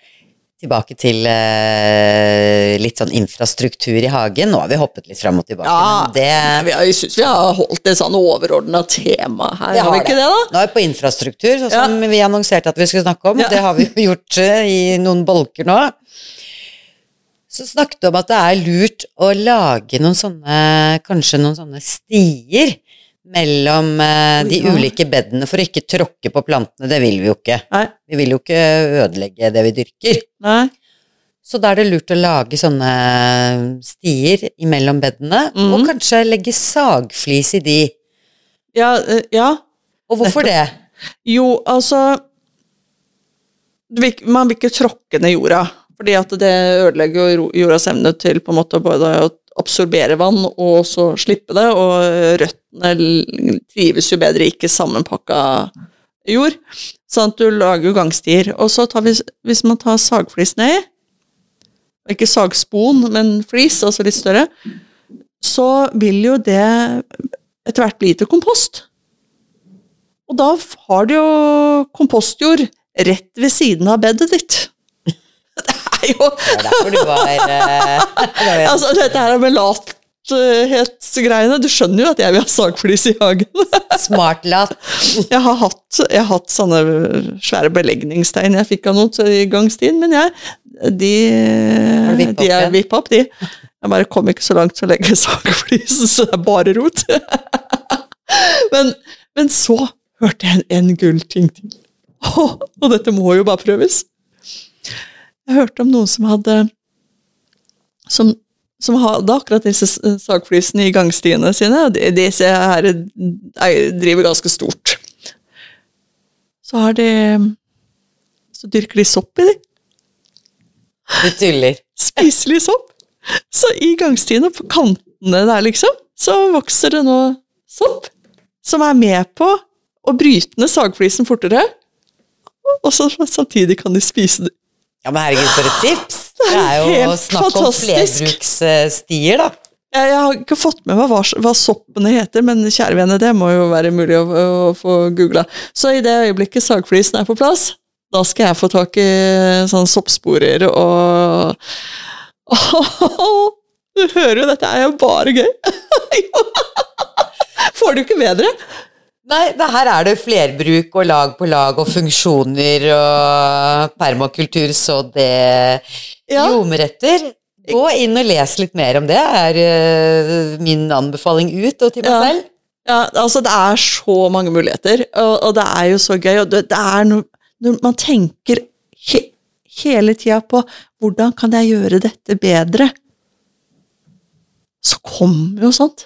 Tilbake til eh, litt sånn infrastruktur i hagen. Nå har vi hoppet litt fram og tilbake. Ja. det, Vi har, jeg syns vi har holdt et sånn overordna tema her, Det har vi ikke det, da? Nå er vi på infrastruktur, sånn som vi annonserte at vi skulle snakke om. Ja. Det har vi jo gjort eh, i noen bolker nå. Så snakket du om at det er lurt å lage noen sånne, kanskje noen sånne stier mellom eh, de Ja. ulike bedene for å ikke tråkke på plantene. Det vil vi jo ikke. Nei. Vi vil jo ikke ødelegge det vi dyrker. Nei. Så da er det lurt å lage sånne stier imellom bedene, mm. og kanskje legge sagflis i de. Ja, eh, ja. Og hvorfor det? Jo, altså Man vil ikke tråkke ned jorda, fordi at det ødelegger jo jordas evne til på en måte både å absorbere vann og så slippe det, og røttene trives jo bedre ikke sammenpakka jord. Sånn at du lager jo gangstier. Og så tar vi, hvis man tar sagflis nedi, ikke sagspon, men flis, altså litt større, så vil jo det etter hvert bli til kompost. Og da har du jo kompostjord rett ved siden av bedet ditt. Det er jo Det er derfor du var eh, Altså, dette her med lathetsgreiene. Du skjønner jo at jeg vil ha sagflis i hagen. smartlat. Jeg har hatt, jeg har hatt sånne svære belegningstegn jeg fikk av noen i gangstien, men jeg, de, vipp de er vippa opp, de. Jeg bare kom ikke så langt til å legge sagflis, så det er bare rot. men, men så hørte jeg en, en gullting til. Og dette må jo bare prøves. Jeg hørte om noen som hadde som, som hadde akkurat disse sagflysene sagflisene i gangstiene sine. og Disse her er- driver ganske stort. Så har de Så dyrker de sopp i de. Du tuller. Spiselig sopp. Så i gangstiene, på kantene der, liksom, så vokser det nå sopp. Som er med på å bryte ned sagflisen fortere. Og så samtidig kan de spise det. Ja, men herregud, for et tips! Det Det er jo snakk om flerbruksstier, da. Jeg, jeg har ikke fått med meg hva, hva soppene heter, men kjære vene, det må jo være mulig å, å få googla. Så i det øyeblikket sagflisen er på plass, da skal jeg få tak i sånne soppsporer og Du hører jo, dette er jo bare gøy. Får du ikke bedre? Nei, det her er det flerbruk og lag på lag og funksjoner og permakultur, så det Ja. Ljomeretter. Gå inn og les litt mer om det, er eh, min anbefaling ut og til meg Ja. selv. Ja, altså det er så mange muligheter, og, og det er jo så gøy. Og det, det er noe Når man tenker he, hele tida på hvordan kan jeg gjøre dette bedre, så kommer jo sånt.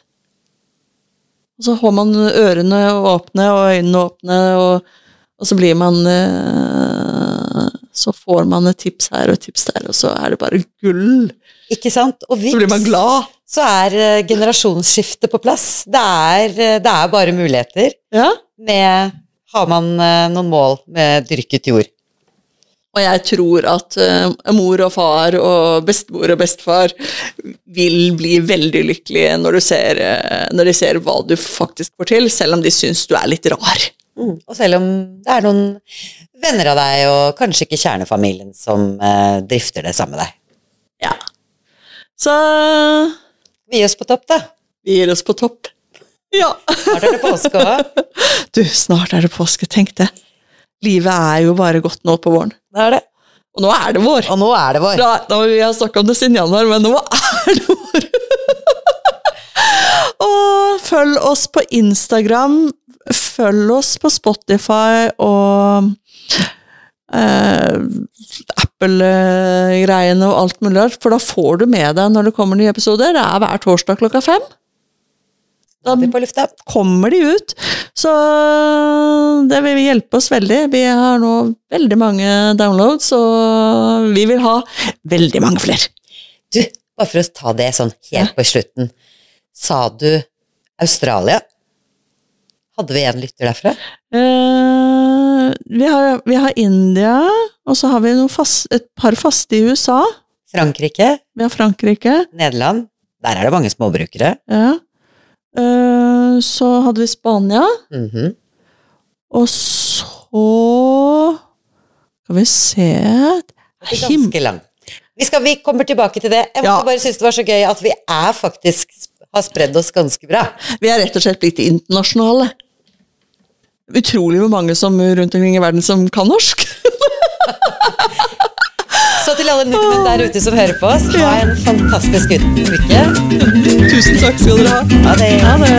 Og så har man ørene åpne og øynene åpne, og, og så blir man eh, Så får man et tips her og et tips der, og så er det bare gull. Ikke sant? Og Så blir man glad. så er eh, generasjonsskiftet på plass. Det er, eh, det er bare muligheter Ja. med Har man noen mål med dyrket jord. Og jeg tror at uh, mor og far og bestemor og bestefar vil bli veldig lykkelige når, du ser, uh, når de ser hva du faktisk får til, selv om de syns du er litt rar. Mm. Og selv om det er noen venner av deg, og kanskje ikke kjernefamilien, som uh, drifter det sammen med deg. Ja. Så Vi gir oss på topp, da. vi gir oss på topp. Ja. Snart er det påske òg. Du, snart er det påske, tenk det. Livet er jo bare godt nå på våren. Det er det. Og nå er det vår. Og nå er det vår. Da, da vi har snakka om det siden januar, men nå er det vår. og følg oss på Instagram. Følg oss på Spotify og uh, Apple-greiene og alt mulig rart, for da får du med deg når det kommer nye episoder. Det er hver torsdag klokka fem. Da er kommer de ut. Så det vil hjelpe oss veldig. Vi har nå veldig mange downloads, og vi vil ha veldig mange flere. Du, bare for å ta det sånn helt på slutten. Sa du Australia? Hadde vi en lytter derfra? Uh, vi, har, vi har India, og så har vi fast, et par faste i USA. Frankrike? Vi har Frankrike. Nederland? Der er det mange småbrukere. Ja. Eh, så hadde vi Spania, Mhm. og så Skal vi se ganske langt. Vi, skal, vi kommer tilbake til det. Jeg Ja. bare synes det var så gøy at vi er faktisk har spredd oss ganske bra. Vi er rett og slett blitt internasjonale. Utrolig hvor mange som rundt omkring i verden som kan norsk til alle nordmenn der ute som hører på oss. Ha en fantastisk uke. Tusen takk skal dere ha. Ha det. Ha det.